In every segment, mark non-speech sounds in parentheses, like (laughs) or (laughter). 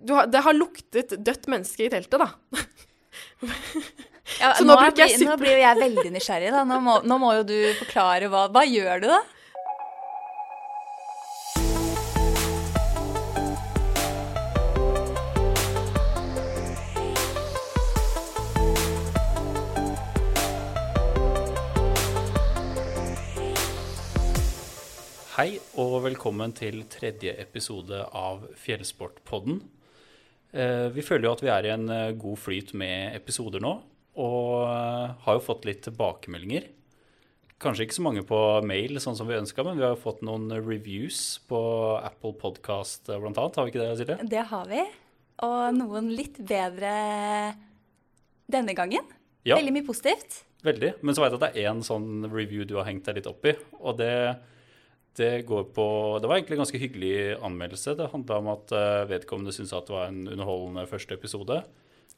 du har, Det har luktet dødt menneske i teltet, da. Ja, (laughs) Så nå, nå bruker jeg blir, nå blir jo jeg veldig nysgjerrig. Da. Nå, må, nå må jo du forklare hva Hva gjør du, da? Hei og velkommen til tredje episode av Fjellsportpodden. Eh, Vi føler jo at vi er i en eh, god flyt med episoder nå, og eh, har jo fått litt tilbakemeldinger. Kanskje ikke så mange på mail, sånn som vi ønska, men vi har jo fått noen reviews på Apple Podcast bl.a. Har vi ikke det, Silje? Det har vi. Og noen litt bedre denne gangen. Ja. Veldig mye positivt. Veldig. Men så veit jeg at det er én sånn review du har hengt deg litt opp i. Og det, det går på Det var egentlig en ganske hyggelig anmeldelse. Det handla om at eh, vedkommende syntes at det var en underholdende første episode.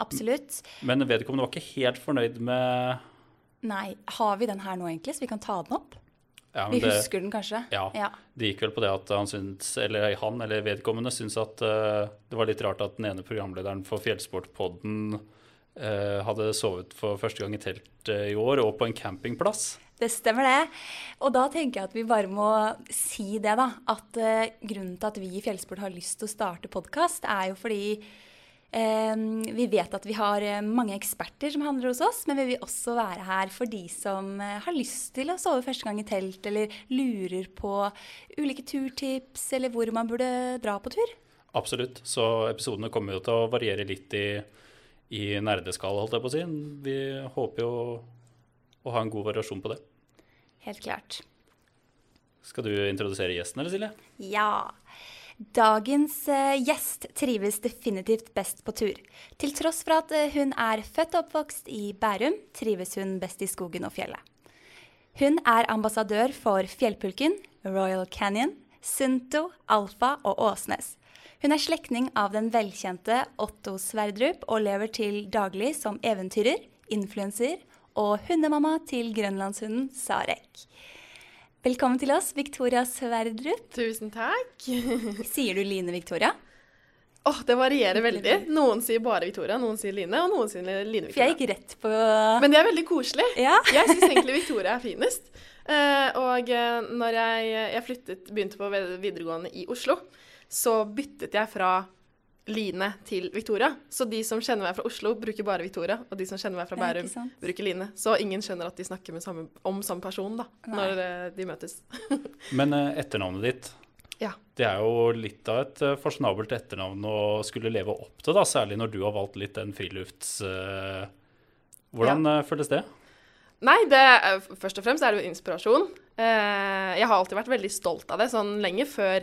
Absolutt. Men vedkommende var ikke helt fornøyd med Nei, har vi den her nå, egentlig, så vi kan ta den opp? ja, men Vi det, husker den kanskje? Ja. ja. det gikk vel på det at han syns, eller han eller vedkommende syntes at uh, det var litt rart at den ene programlederen for Fjellsportpodden uh, hadde sovet for første gang i telt uh, i år, og på en campingplass. Det stemmer det. Og da tenker jeg at vi bare må si det, da. At uh, grunnen til at vi i Fjellsport har lyst til å starte podkast, er jo fordi uh, vi vet at vi har eh, mange eksperter som handler hos oss, men vi vil også være her for de som uh, har lyst til å sove første gang i telt, eller lurer på ulike turtips, eller hvor man burde dra på tur. Absolutt. Så episodene kommer jo til å variere litt i, i nerdeskala, holdt jeg på å si. Vi håper jo å ha en god variasjon på det. Helt klart. Skal du introdusere gjesten, eller Silje? Ja. Dagens eh, gjest trives definitivt best på tur. Til tross for at eh, hun er født og oppvokst i Bærum, trives hun best i skogen og fjellet. Hun er ambassadør for Fjellpulken, Royal Canyon, Sunto, Alfa og Åsnes. Hun er slektning av den velkjente Otto Sverdrup og lever til daglig som eventyrer, influenser og hundemamma til grønlandshunden Sarek. Velkommen til oss, Victoria Sverdrup. Tusen takk. (laughs) Sier du Line Victoria? Åh, Det varierer veldig. Noen sier bare Victoria, noen sier Line, og noen sier Line Victoria. For jeg gikk rett på Men det er veldig koselig. Ja. (laughs) Jeg syns egentlig (laughs) Victoria er finest. Eh, og eh, når jeg, jeg flyttet, begynte på videregående i Oslo, så byttet jeg fra Line til Victoria. Så de som kjenner meg fra Oslo, bruker bare Victoria. Og de som kjenner meg fra Bærum, bruker Line. Så ingen skjønner at de snakker med samme, om samme person da, Nei. når eh, de møtes. (laughs) Men eh, etternavnet ditt, Ja. det er jo litt av et eh, fasjonabelt etternavn å skulle leve opp til, da, særlig når du har valgt litt den frilufts... Hvordan ja. føles det? Nei, det, først og fremst er det jo inspirasjon. Eh, jeg har alltid vært veldig stolt av det, sånn lenge før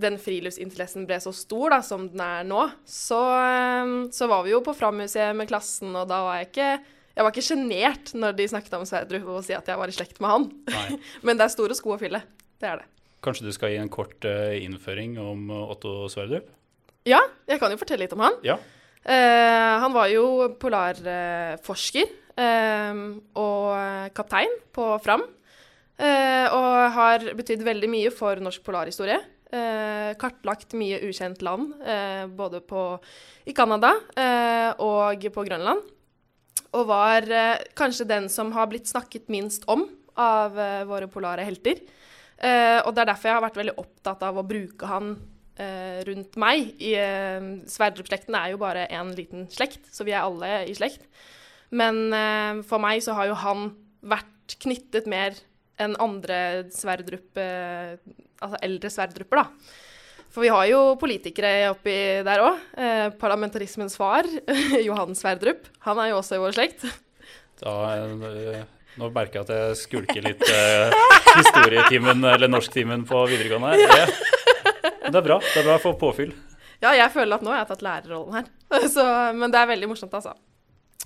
den friluftsinteressen ble så stor da, som den er nå. Så, eh, så var vi jo på Fram-museet med klassen, og da var jeg ikke jeg var ikke sjenert når de snakket om Sverdrup og si at jeg var i slekt med han. (laughs) Men det er store sko å fylle. Det er det. Kanskje du skal gi en kort eh, innføring om eh, Otto Sverdrup? Ja, jeg kan jo fortelle litt om han. Ja. Eh, han var jo polarforsker eh, og kaptein på Fram. eh, og har betydd veldig mye for norsk polarhistorie. Eh, kartlagt mye ukjent land, eh, både på, i Canada eh, og på Grønland. Og var eh, kanskje den som har blitt snakket minst om av eh, våre polare helter. Eh, og det er derfor jeg har vært veldig opptatt av å bruke han rundt meg. Eh, Sverdrup-slekten er jo bare en liten slekt, så vi er alle i slekt. Men for meg så har jo han vært knyttet mer enn andre Sverdrup eh, Altså eldre sverdrupper, da. For vi har jo politikere oppi der òg. Eh, parlamentarismens far, (laughs) Johan Sverdrup. Han er jo også i vår slekt. Da, eh, nå merker jeg at jeg skulker litt eh, historietimen, eller norsktimen på videregående her. Det, det er bra. Det er bra å få påfyll. Ja, jeg føler at nå har jeg tatt lærerrollen her. (laughs) Så, men det er veldig morsomt, altså.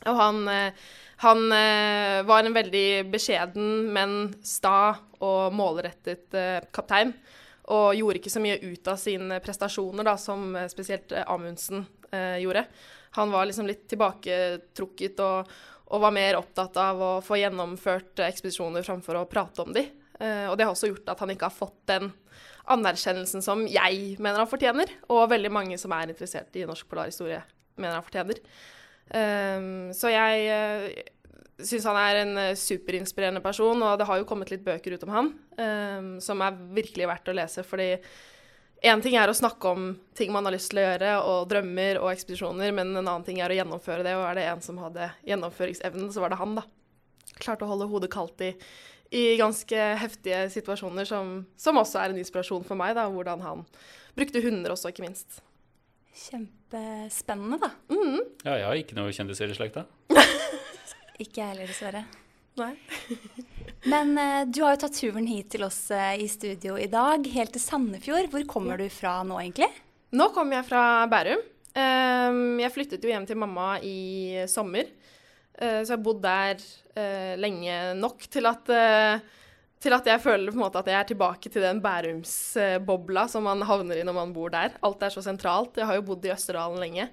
Og han, eh, han eh, var en veldig beskjeden, men sta og målrettet kaptein. Og gjorde ikke så mye ut av sine prestasjoner, da, som eh, spesielt eh, Amundsen eh, gjorde. Han var liksom litt tilbaketrukket og, og var mer opptatt av å få gjennomført eh, ekspedisjoner framfor å prate om de. Eh, og det har også gjort at han ikke har fått den anerkjennelsen som jeg mener han fortjener, og veldig mange som er interessert i norsk polarhistorie, mener han fortjener. Um, så jeg syns han er en uh, superinspirerende person, og det har jo kommet litt bøker ut om han um, som er virkelig verdt å lese, fordi Én ting er å snakke om ting man har lyst til å gjøre, og drømmer og ekspedisjoner, men en annen ting er å gjennomføre det, og er det en som hadde gjennomføringsevnen, så var det han, da. Klarte å holde hodet kaldt i, i ganske heftige situasjoner, som, som, også er en inspirasjon for meg, da, hvordan han brukte hunder også, ikke minst. Kjempespennende, da. Mm. Ja, jeg har ikke noe kjendiser i slekta. (laughs) ikke jeg heller, dessverre. Nei. (laughs) Men uh, du har jo tatt turen hit til oss uh, i studio i dag, helt til Sandefjord. Hvor kommer du fra nå, egentlig? Nå kommer jeg fra Bærum. Um, jeg flyttet jo hjem til mamma i sommer. Uh, så jeg har bodd der lenge nok til at, til at jeg føler på en måte at jeg er tilbake til den Bærumsbobla som man havner i når man bor der. Alt er så sentralt. Jeg har jo bodd i Østerdalen lenge,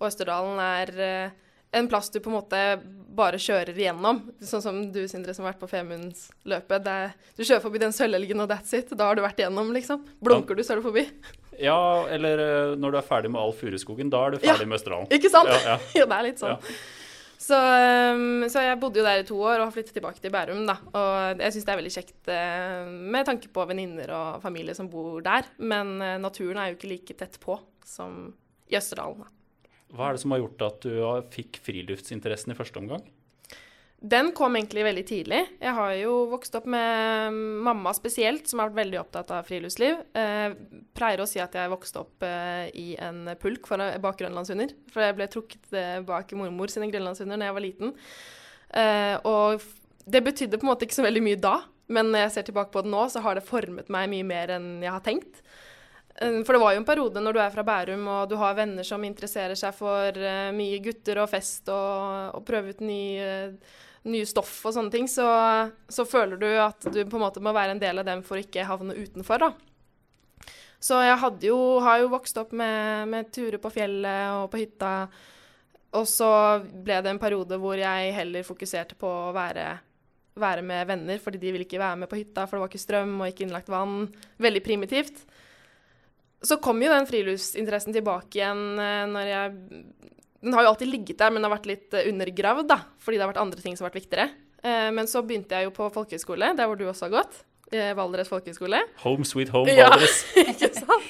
og Østerdalen er en plass du på en måte bare kjører igjennom. Sånn som du, Sindre, som har vært på Femundsløpet. Du kjører forbi den sølvelgen, og that's it. Da har du vært igjennom, liksom. Blunker ja. du, så er du forbi. Ja, eller eh, når du er ferdig med all furuskogen, da er du ferdig ja. med Østerdalen. Ikke sant? Ja, ja. (laughs) det er litt sånn. Så, um, så, jeg bodde jo der i to år og har flyttet tilbake til Bærum, da. Og jeg syns det er veldig kjekt uh, med tanke på venninner og familie som bor der. Men uh, naturen er jo ikke like tett på som i Østerdalen. da. Hva er det som har gjort at du fikk friluftsinteressen i første omgang? Den kom egentlig veldig tidlig. Jeg har jo vokst opp med mamma spesielt, som har vært veldig opptatt av friluftsliv. Eh, pleier å si at jeg vokste opp eh, i en pulk bak grønlandshunder. For jeg ble trukket eh, bak mormor sine grønlandshunder da jeg var liten. Og det betydde på en måte ikke så veldig mye da, men når jeg ser tilbake på det nå, så har det formet meg mye mer enn jeg har tenkt. Eh, for det var jo en periode når du er fra Bærum og du har venner som interesserer seg for uh, mye gutter og fest og, og prøve ut nye, nye, stoff og sånne ting, så, så, føler du at du på en måte må være en del av dem for å ikke havne utenfor, da. Så jeg jo, har jo vokst opp med, med turer på fjellet og på hytta. Og så ble det en periode hvor jeg heller fokuserte på å være, være med venner, fordi de ville ikke være med på hytta, for det var ikke strøm og ikke innlagt vann. Veldig primitivt så kom jo den friluftsinteressen tilbake igjen eh, når jeg Den har jo alltid ligget der, men har vært litt eh, undergravd, da, fordi det har vært andre ting som har vært viktigere. Eh, men så begynte jeg jo på folkehøyskole, der hvor du også har gått. Valdres folkehøgskole. Home sweet home, Valdres. Ja, (laughs) ikke sant?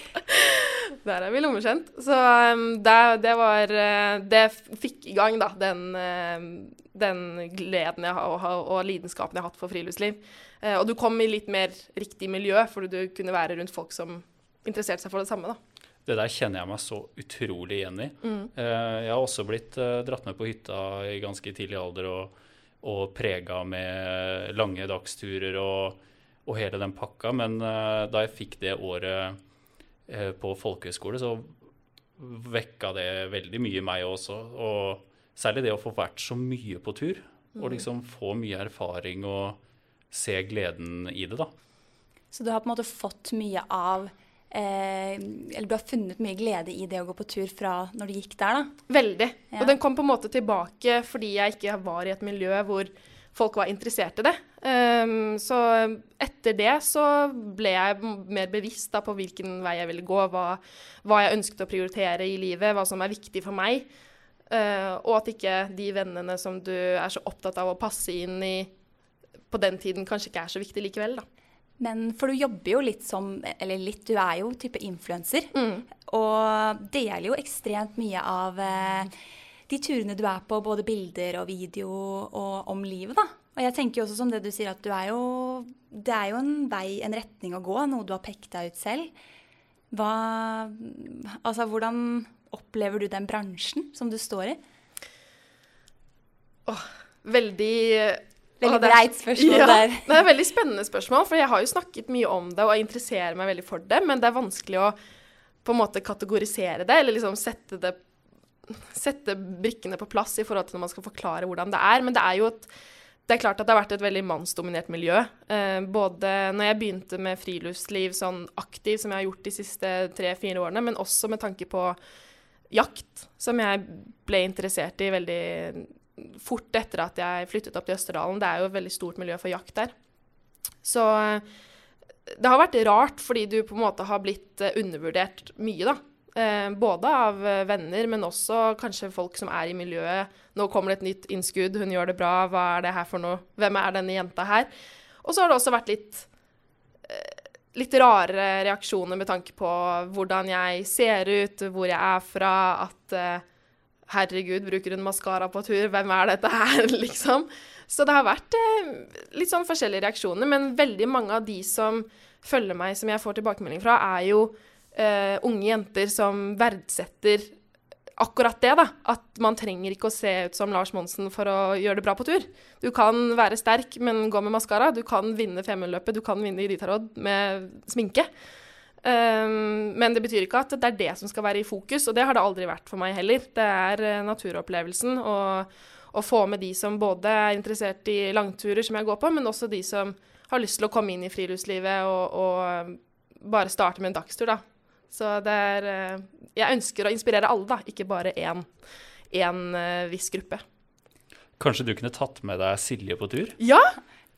Der er vi lommekjent. Så um, det, det, var Det fikk i gang, da, den, den gleden har, og, lidenskapen jeg har hatt for friluftsliv. Og du kom i litt mer riktig miljø, fordi du kunne være rundt folk som interessert seg for det samme. da. Det der kjenner jeg meg så utrolig igjen i. Mm. Eh, jeg har også blitt eh, dratt med på hytta i ganske tidlig alder og, og prega med lange dagsturer og, og, hele den pakka. Men eh, da jeg fikk det året på folkehøyskole, så vekka det veldig mye i meg også. Og særlig det å få vært så mye på tur. Og mm. liksom få mye erfaring og se gleden i det, da. Så du har på en måte fått mye av Eh, eller du har funnet mye glede i det å gå på tur fra når du gikk der, da? Veldig. Ja. Og den kom på en måte tilbake fordi jeg ikke var i et miljø hvor folk var interessert i det. Um, så etter det så ble jeg mer bevisst da, på hvilken vei jeg ville gå, hva, hva, jeg ønsket å prioritere i livet, hva som er viktig for meg. Uh, og at ikke de vennene som du er så opptatt av å passe inn i på den tiden, kanskje ikke er så viktig likevel, da. Men for du jobber jo litt som Eller litt, du er jo type influenser. Mm. Og deler jo ekstremt mye av eh, de turene du er på, både bilder og video og om livet, da. Og jeg tenker jo også som det du sier, at du er jo Det er jo en vei, en retning å gå, noe du har pekt deg ut selv. Hva Altså, hvordan opplever du den bransjen som du står i? Åh, veldig Veldig greit spørsmål ja, der. Det er et veldig spennende spørsmål, for jeg har jo snakket mye om det og interesserer meg veldig for det, men det er vanskelig å på en måte kategorisere det, eller liksom sette det Sette brikkene på plass i forhold til når man skal forklare hvordan det er. Men det er jo et det er klart at det har vært et veldig mannsdominert miljø. Eh, både når jeg begynte med friluftsliv sånn aktiv, som jeg har gjort de siste tre-fire årene, men også med tanke på jakt, som jeg ble interessert i veldig fort etter at jeg flyttet opp til Østerdalen. Det er jo et veldig stort miljø for jakt der. Så det har vært rart fordi du på en måte har blitt eh, undervurdert mye, da. Eh, både av eh, venner, men også kanskje folk som er i miljøet. Nå kommer det et nytt innskudd, hun gjør det bra, hva er det her for noe? Hvem er denne jenta her? Og så har det også vært litt eh, litt rare reaksjoner med tanke på hvordan jeg ser ut, hvor jeg er fra, at eh, Herregud, bruker hun maskara på tur? Hvem er dette her, (laughs) liksom? Så det har vært eh, litt sånn forskjellige reaksjoner, men veldig mange av de som følger meg, som jeg får tilbakemelding fra, er jo eh, unge jenter som verdsetter akkurat det, da. At man trenger ikke å se ut som Lars Monsen for å gjøre det bra på tur. Du kan være sterk, men gå med maskara. Du kan vinne Femundløpet, du kan vinne Iditarod med sminke. Um, men det betyr ikke at det er det som skal være i fokus, og det har det aldri vært for meg heller. Det er uh, naturopplevelsen og å få med de som både er interessert i langturer, som jeg går på, men også de som har lyst til å komme inn i friluftslivet og, og eh, bare starte med en dagstur, da. Så det er uh, Jeg ønsker å inspirere alle, da, ikke bare én, én viss gruppe. Kanskje du kunne tatt med deg Silje på tur? Ja!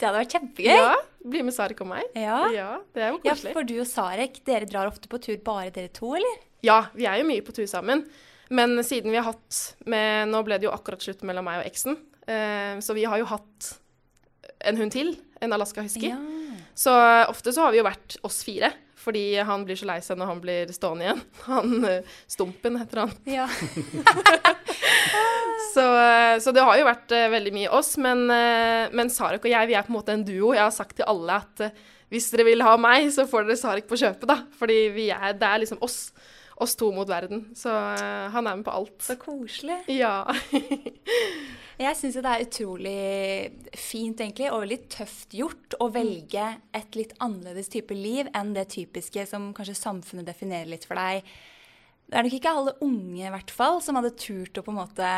Det hadde vært kjempegøy. Ja, Bli med Sarek og meg. Ja. ja det er jo Ja, for du og Sarek, dere drar ofte på tur bare dere to, eller? Ja, vi er jo mye på tur sammen. Men siden vi har hatt med Nå ble det jo akkurat slutt mellom meg og eksen. Eh, så vi har jo hatt en hund til, en Alaska husky. Så ofte så har vi jo vært oss fire. Fordi han blir så lei seg når han blir stående igjen. (laughs) Han eh, Stumpen heter han. Ja. (laughs) Så, eh, så det har jo vært eh, veldig mye oss. Men, eh, men Sarek og jeg, vi er på en måte en duo. Jeg har sagt til alle at hvis dere vil ha meg, så får dere Sarek på kjøpet, da. Fordi vi er, det er liksom oss. Oss to mot verden. Så uh, han er med på alt. Så koselig. Ja. (laughs) (laughs) Jeg syns det er utrolig fint egentlig, og veldig tøft gjort å velge et litt annerledes type liv enn det typiske som kanskje samfunnet definerer litt for deg. Det er nok ikke alle unge i hvert fall som hadde turt å på en måte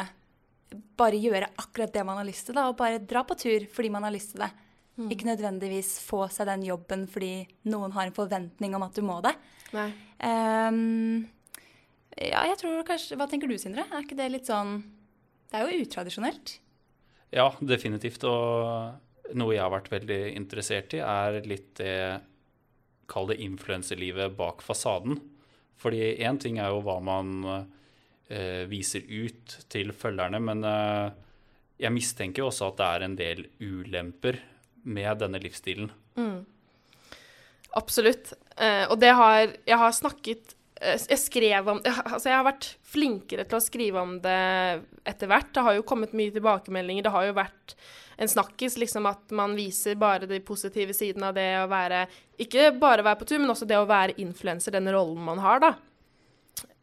bare gjøre akkurat det man har lyst til, da, og bare dra på tur fordi man har lyst til det. Ikke nødvendigvis få seg den jobben fordi noen har en forventning om at du må det. Nei. Ehm, ja, jeg tror kanskje Hva tenker du, Sindre? Er ikke det litt sånn Det er jo utradisjonelt. Ja, definitivt. Og noe jeg har vært veldig interessert i, er litt det Kall det influenserlivet bak fasaden. Fordi én ting er jo hva man viser ut til følgerne, men eh, jeg mistenker også at det er en del ulemper med denne livsstilen. Absolutt. Eh, og det har Jeg har snakket eh, Jeg skrev om det, Altså, jeg har vært flinkere til å skrive om det etter hvert. Det har jo kommet mye tilbakemeldinger. Det har jo vært en snakkis, liksom at man viser bare de positive sidene av det å være Ikke bare være på tur, men også det å være influenser, den rollen man har, da.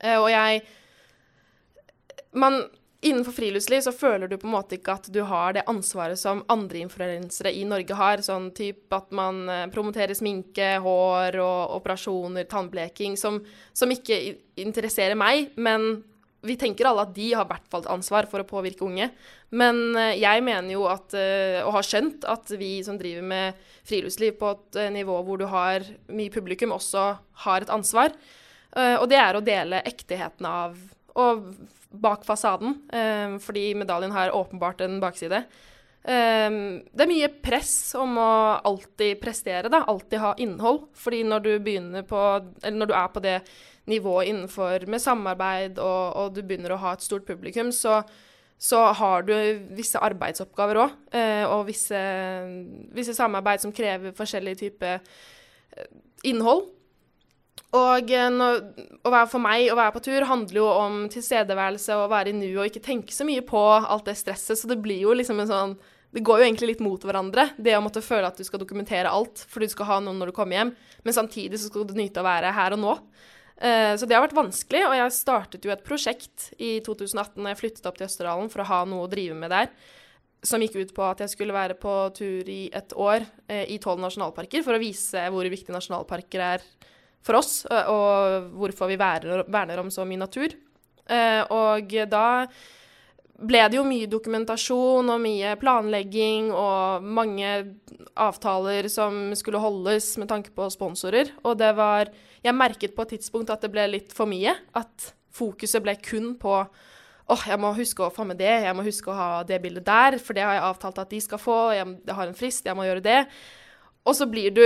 Eh, og jeg man, Innenfor friluftsliv så føler du på en måte ikke at du har det ansvaret som andre influensere i Norge har. Sånn type at man eh, promoterer sminke, hår og operasjoner, tannbleking, som, som ikke interesserer meg. Men vi tenker alle at de har i hvert fall et ansvar for å påvirke unge. Men eh, jeg mener jo at, eh, og har skjønt, at vi som driver med friluftsliv på et nivå hvor du har mye publikum, også har et ansvar. Og det er å dele ektigheten av og bak fasaden, eh, fordi medaljen har åpenbart en bakside. Eh, det er mye press om å alltid prestere, da, alltid ha innhold. Fordi når du på, når du er på det nivået innenfor med samarbeid, og, og du begynner å ha et stort publikum, så, så har du visse arbeidsoppgaver òg, eh, og visse, visse samarbeid som krever forskjellig type innhold. Og eh, når, for meg å være på tur handler jo om tilstedeværelse og å være i nuet og ikke tenke så mye på alt det stresset, så det blir jo liksom en sånn Det går jo egentlig litt mot hverandre, det å måtte føle at du skal dokumentere alt for du skal ha noen når du kommer hjem, men samtidig så skal du nyte å være her og nå. Eh, Så det har vært vanskelig, og jeg startet jo et prosjekt i 2018 da jeg flyttet opp til Østerdalen for å ha noe å drive med der, som gikk ut på at jeg skulle være på tur i et år eh, i tolv nasjonalparker for å vise hvor viktige nasjonalparker er for oss, og hvorfor vi verner, om så mye natur. Og da ble det jo mye dokumentasjon og mye planlegging og mange avtaler som skulle holdes med tanke på sponsorer. Og det var Jeg merket på et tidspunkt at det ble litt for mye. At fokuset ble kun på åh, jeg må huske å få med det, jeg må huske å ha det bildet der, for det har jeg avtalt at de skal få, jeg, har en frist, jeg må gjøre det. Og så blir du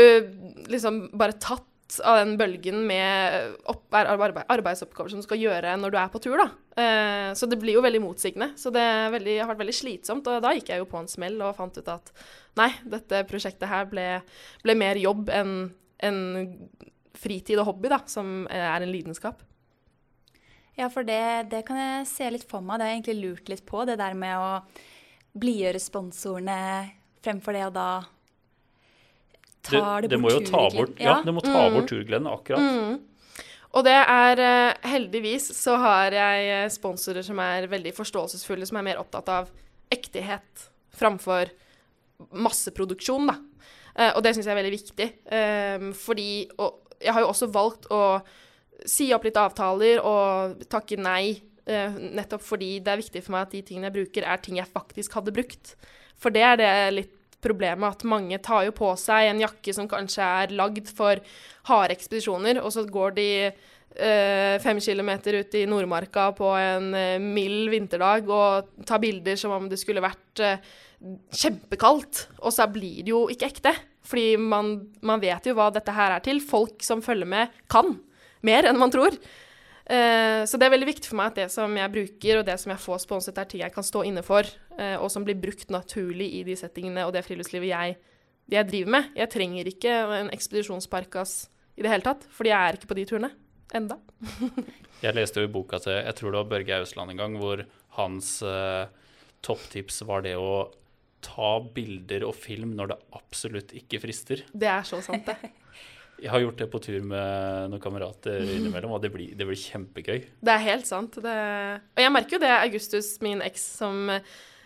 liksom bare tatt av den bølgen med opp, arbeid, arbeidsoppgaver som du skal gjøre når du er på tur, da. Eh, så det blir jo veldig motsigende. Så det veldig, har vært veldig slitsomt. Og da gikk jeg jo på en smell og fant ut at nei, dette prosjektet her ble, ble mer jobb enn en fritid og hobby, da, som er en lidenskap. Ja, for det, det, kan jeg se litt for meg. Det har jeg egentlig lurt litt på. Det der med å blidgjøre sponsorene fremfor det å da tar det, det, det bort turgleden. Ja, det må ta mm. bort turgleden, akkurat. Mm. Og det er eh, heldigvis så har jeg eh, sponsorer som er veldig forståelsesfulle, som er mer opptatt av ektighet framfor masseproduksjon, da. Eh, og det syns jeg er veldig viktig. Fordi Og jeg har jo også valgt å si opp litt avtaler og takke nei, nettopp fordi det er viktig for meg at de tingene jeg bruker, er ting jeg faktisk hadde brukt. For det er det litt problemet at mange tar jo på seg en jakke som kanskje er lagd for harde ekspedisjoner, og så går de eh, fem kilometer ut i Nordmarka på en eh, mild vinterdag og tar bilder som om det skulle vært eh, kjempekaldt, og så blir det jo ikke ekte. Fordi man, man, vet jo hva dette her er til. Folk som følger med, kan mer enn man tror. Uh, så det er veldig viktig for meg at det som jeg bruker, og det som jeg får sponset, er ting jeg kan stå inne for, og som blir brukt naturlig i de settingene og det friluftslivet jeg, jeg driver med. Jeg trenger ikke en ekspedisjonsparkas i det hele tatt, fordi jeg er ikke på de turene. Enda. (laughs) jeg leste jo i boka til jeg tror det var Børge Ausland en gang, hvor hans eh, topptips var det å ta bilder og film når det absolutt ikke frister. Det er så sant, det. (laughs) Jeg har gjort det på tur med noen kamerater innimellom, og det blir, det blir kjempegøy. Det er helt sant. Det... Og jeg merker jo det, Augustus, min eks, som,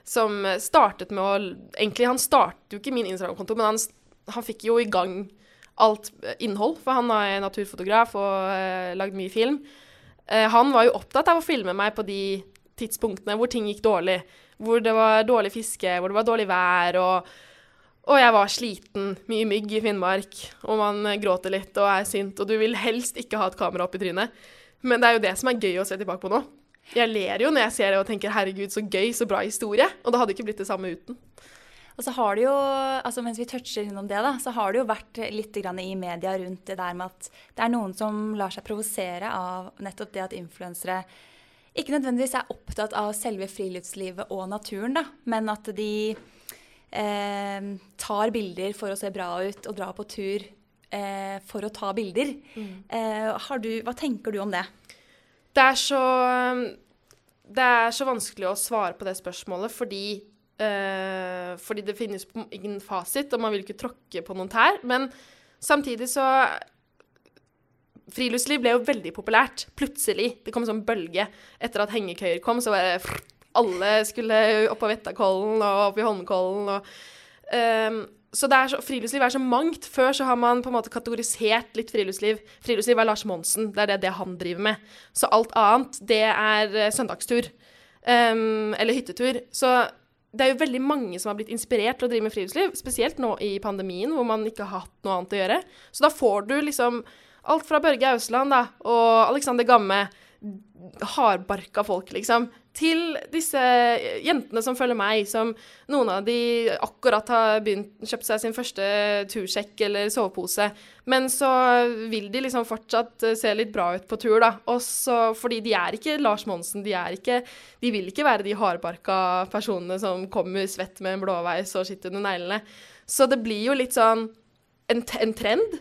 som, startet med å Egentlig, han startet jo ikke min Instagram-konto, men han, han, fikk jo i gang alt innhold, for han er naturfotograf og uh, lagd mye film. Uh, han var jo opptatt av å filme meg på de tidspunktene hvor ting gikk dårlig. Hvor det var dårlig fiske, hvor det var dårlig vær. og og jeg var sliten, mye mygg i Finnmark, og man gråter litt og er sint, og du vil helst ikke ha et kamera opp i trynet. Men det er jo det som er gøy å se tilbake på nå. Jeg ler jo når jeg ser det og tenker 'herregud, så gøy, så bra historie'. Og det hadde ikke blitt det samme uten. Og så har det jo, altså Mens vi toucher innom det, da, så har det jo vært litt i media rundt det der med at det er noen som lar seg provosere av nettopp det at influensere ikke nødvendigvis er opptatt av selve friluftslivet og naturen, da, men at de eh, tar bilder for å se bra ut og drar på tur eh, for å ta bilder. Mm. Eh, du, hva tenker du om det? Det er så Det er så vanskelig å svare på det spørsmålet fordi eh, fordi det finnes ingen fasit, og man vil ikke tråkke på noen tær. Men samtidig så Friluftsliv ble jo veldig populært. Plutselig. Det kom en sånn bølge. Etter at hengekøyer kom, så var det alle skulle opp på Vettakollen og opp i Holmenkollen. Og, um, så, så friluftsliv er så mangt. Før så har man på en måte kategorisert litt friluftsliv. Friluftsliv er Lars Monsen. Det er det, det han driver med. Så alt annet, det er uh, søndagstur. Um, eller hyttetur. Så det er jo veldig mange som har blitt inspirert til å drive med friluftsliv, spesielt nå i pandemien, hvor man ikke har hatt noe annet å gjøre. Så da får du liksom alt fra Børge Ausland da, og Alexander Gamme, hardbarka folk, liksom, til disse jentene som følger meg, som noen av de akkurat har begynt, kjøpt seg sin første tursjekk eller sovepose, men så vil de liksom fortsatt se litt bra ut på tur, da. Også fordi de er ikke Lars Monsen, de er ikke De vil ikke være de hardbarka personene som kommer svett med en blåveis og sitter under neglene. Så det blir jo litt sånn en, en trend,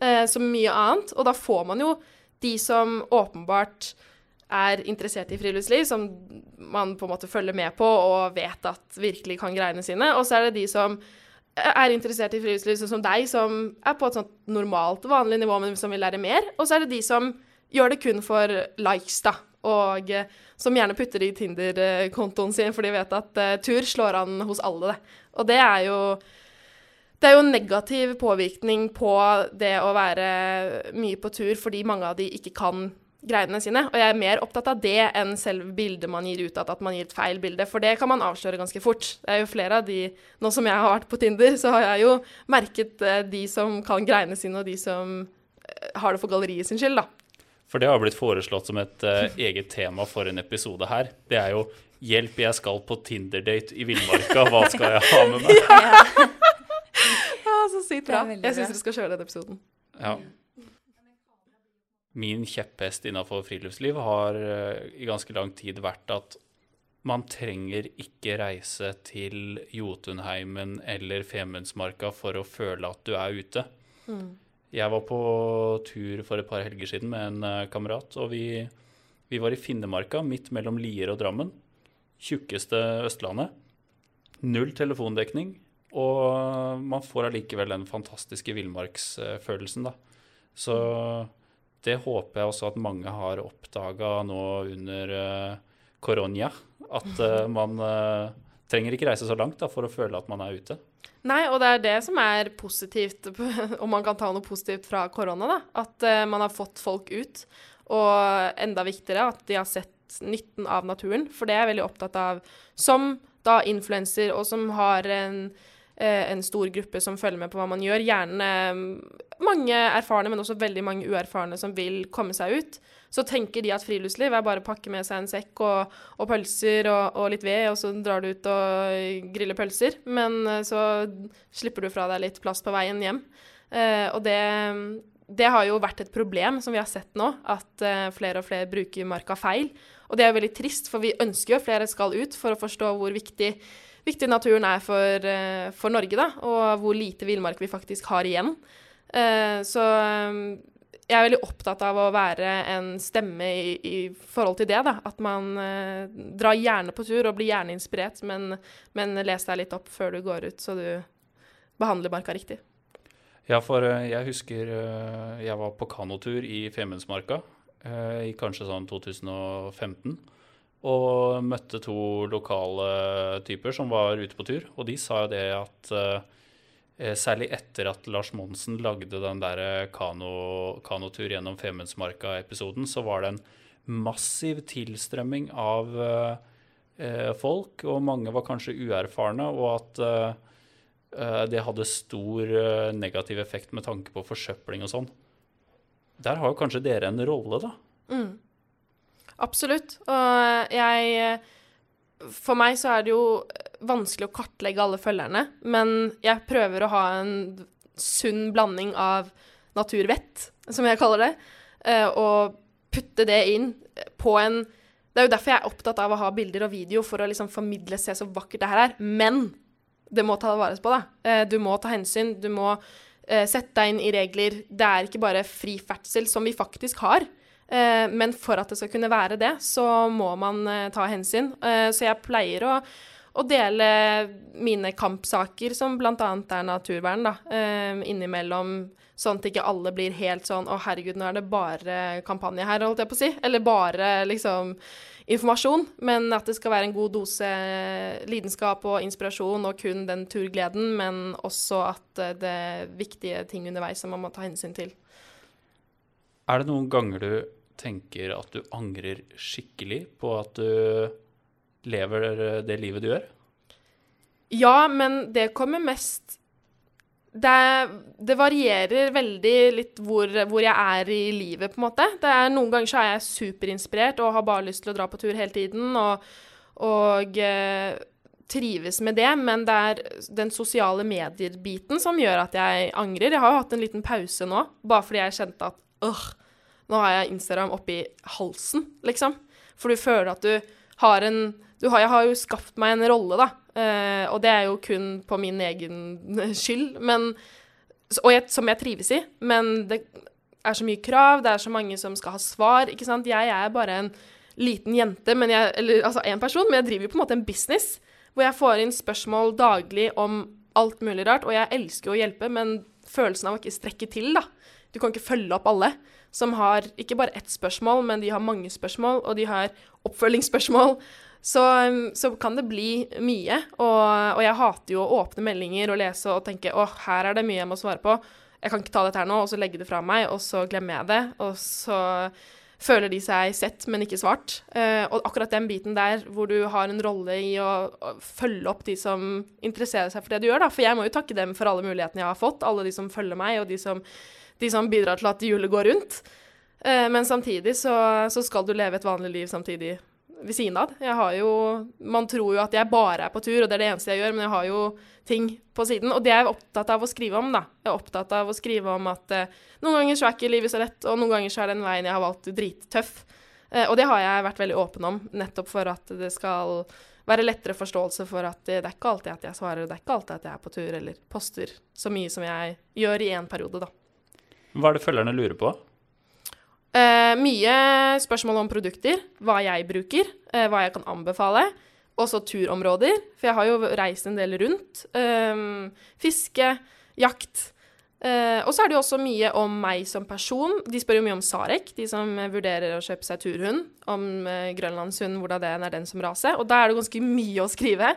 eh, som mye annet, og da får man jo de som åpenbart er interessert i friluftsliv, som man på en måte følger med på og vet at virkelig kan greiene sine. Og så er det de som er interessert i friluftsliv, sånn som deg, som er på et sånt normalt, vanlig nivå, men som vil lære mer. Og så er det de som gjør det kun for likes, da. Og eh, som gjerne putter i Tinder-kontoen sin, for de vet at uh, tur slår an hos alle, det. Og det er jo det er jo negativ påvirkning på det å være mye på tur fordi mange av de ikke kan greiene sine. Og jeg er mer opptatt av det enn selve bildet man gir ut av at man gir et feil bilde. For det kan man avsløre ganske fort. Det er jo flere av de Nå som jeg har vært på Tinder, så har jeg jo merket eh, de som kan greiene sine, og de som eh, har det for galleriet sin skyld, da. For det har blitt foreslått som et uh, (laughs) eget tema for en episode her. Det er jo 'Hjelp, jeg skal på Tinder-date i villmarka. Hva skal jeg ha med meg?' (laughs) (laughs) ja, så sykt bra. Jeg syns dere skal kjøre den episoden. Ja. Min kjepphest innafor friluftsliv har eh, i ganske lang tid vært at man trenger ikke reise til Jotunheimen eller Femundsmarka for å føle at du er ute. Jeg var på tur for et par helger siden med en eh, kamerat, og vi, vi var i Finnemarka, midt mellom Lier og Drammen. Tjukkeste Østlandet. Null telefondekning, og man får allikevel den fantastiske villmarksfølelsen, da. Så det håper jeg også at mange har oppdaga nå under uh, koronia. At eh, (laughs) man eh, trenger ikke reise så langt da, for å føle at man er ute. Nei, og det er det som er positivt, (laughs) om man kan ta noe positivt fra korona, da. At eh, man har fått folk ut. Og enda viktigere at de har sett nytten av naturen. For det er jeg veldig opptatt av som da influenser, og som har en, eh, en stor gruppe som følger med på hva man gjør. Gjerne eh, mange erfarne, men også veldig mange uerfarne som vil komme seg ut. Så tenker de at friluftsliv er bare å pakke med seg en sekk og, og pølser og, og litt ved, og så drar du ut og griller pølser. Men eh, så slipper du fra deg litt plass på veien hjem. Eh, og det, det har jo vært et problem som vi har sett nå, at eh, flere og flere bruker marka feil. Og det er veldig trist, for vi ønsker jo at flere skal ut for å forstå hvor viktig, viktig naturen er for, eh, for Norge, da, og hvor lite villmark vi faktisk har igjen. Eh, så eh, jeg er veldig opptatt av å være en stemme i, i forhold til det. da, At man drar gjerne på tur og blir gjerne inspirert, men, men les deg litt opp før du går ut, så du behandler marka riktig. Ja, for jeg husker jeg var på kanotur i Femundsmarka i kanskje sånn 2015. Og møtte to lokale typer som var ute på tur. Og de sa jo det at eh, særlig etter at Lars Monsen lagde den der kano, kanotur gjennom Femundsmarka-episoden, så var det en massiv tilstrømming av eh, folk, og mange var kanskje uerfarne, og at eh, det hadde stor eh, negativ effekt med tanke på forsøpling og sånn. Der har jo kanskje dere en rolle, da. Absolutt. Og jeg For meg så er det jo vanskelig å kartlegge alle følgerne, men jeg prøver å ha en sunn blanding av naturvett, som jeg kaller det, eh, og putte det inn på en Det er jo derfor jeg er opptatt av å ha bilder og video, for å liksom formidle se så vakkert det her er. Men det må ta vare på, da. Eh, Du må ta hensyn. Du må eh, sette deg inn i regler. Det er ikke bare fri ferdsel, som vi faktisk har. Eh, men for at det skal kunne være det, så må man eh, ta hensyn. Eh, så jeg pleier å, å dele mine kampsaker, som bl.a. er naturvern, da, innimellom. Sånn at ikke alle blir helt sånn 'Å, herregud, nå er det bare kampanje her', holdt jeg på å si. Eller bare liksom informasjon. Men at det skal være en god dose lidenskap og inspirasjon, og kun den turgleden. Men også at det er viktige ting underveis som man må ta hensyn til. Er det noen ganger du tenker at du angrer skikkelig på at du lever det livet du gjør? Ja, men det kommer mest det, det varierer veldig litt hvor, hvor jeg er i livet, på en måte. Er, noen ganger så er jeg superinspirert og har bare lyst til å dra på tur hele tiden. Og, og eh, trives med det, men det er den sosiale medier-biten som gjør at jeg angrer. Jeg har jo hatt en liten pause nå, bare fordi jeg kjente at øh, nå har jeg Instagram oppi halsen, liksom. For du føler at du har en du har, Jeg har jo skapt meg en rolle, da. Eh, og det er jo kun på min egen (laughs) skyld. Men, og jeg, som jeg trives i. Men det er så mye krav, det er så mange som skal ha svar. ikke sant? Jeg er bare en liten jente, jeg, eller altså en person, men jeg driver jo på en måte en business. Hvor jeg får inn spørsmål daglig om alt mulig rart. Og jeg elsker å hjelpe, men følelsen av å ikke strekke til, da. Du kan ikke følge opp alle som har ikke bare ett spørsmål, men de har mange spørsmål, og de har oppfølgingsspørsmål. Så, så kan det bli mye. Og, og, jeg hater jo å åpne meldinger og lese og tenke å, her er det mye jeg må svare på. Jeg kan ikke ta dette her nå, og så legge det fra meg, og så glemmer jeg det. Og så føler de seg sett, men ikke svart. Uh, og akkurat den biten der hvor du har en rolle i å, å, følge opp de som interesserer seg for det du gjør, da. For jeg må jo takke dem for alle mulighetene jeg har fått, alle de som følger meg, og de som, de som bidrar til at hjulet går rundt. Uh, men samtidig så, så, skal du leve et vanlig liv samtidig ved siden av. Jeg har jo Man tror jo at jeg bare er på tur, og det er det eneste jeg gjør, men jeg har jo ting på siden. Og det er jeg opptatt av å skrive om, da. Jeg er opptatt av å skrive om at eh, noen ganger så er ikke livet så lett, og noen ganger så er den veien jeg har valgt, drittøff. Eh, og det har jeg vært veldig åpen om, nettopp for at det skal være lettere forståelse for at det er ikke alltid at jeg svarer, og det er ikke alltid at jeg er på tur eller poster så mye som jeg gjør i én periode, da. Hva er det følgerne lurer på? Uh, mye spørsmål om produkter, hva jeg bruker, uh, hva jeg kan anbefale. Også turområder, for jeg har jo reist en del rundt. Eh, fiske, jakt. Og så er det jo også mye om meg som person. De spør jo mye om Sarek, de som vurderer å kjøpe seg turhund. Om grønlandshund, hvordan det er den som raser. Og da er det ganske mye å skrive.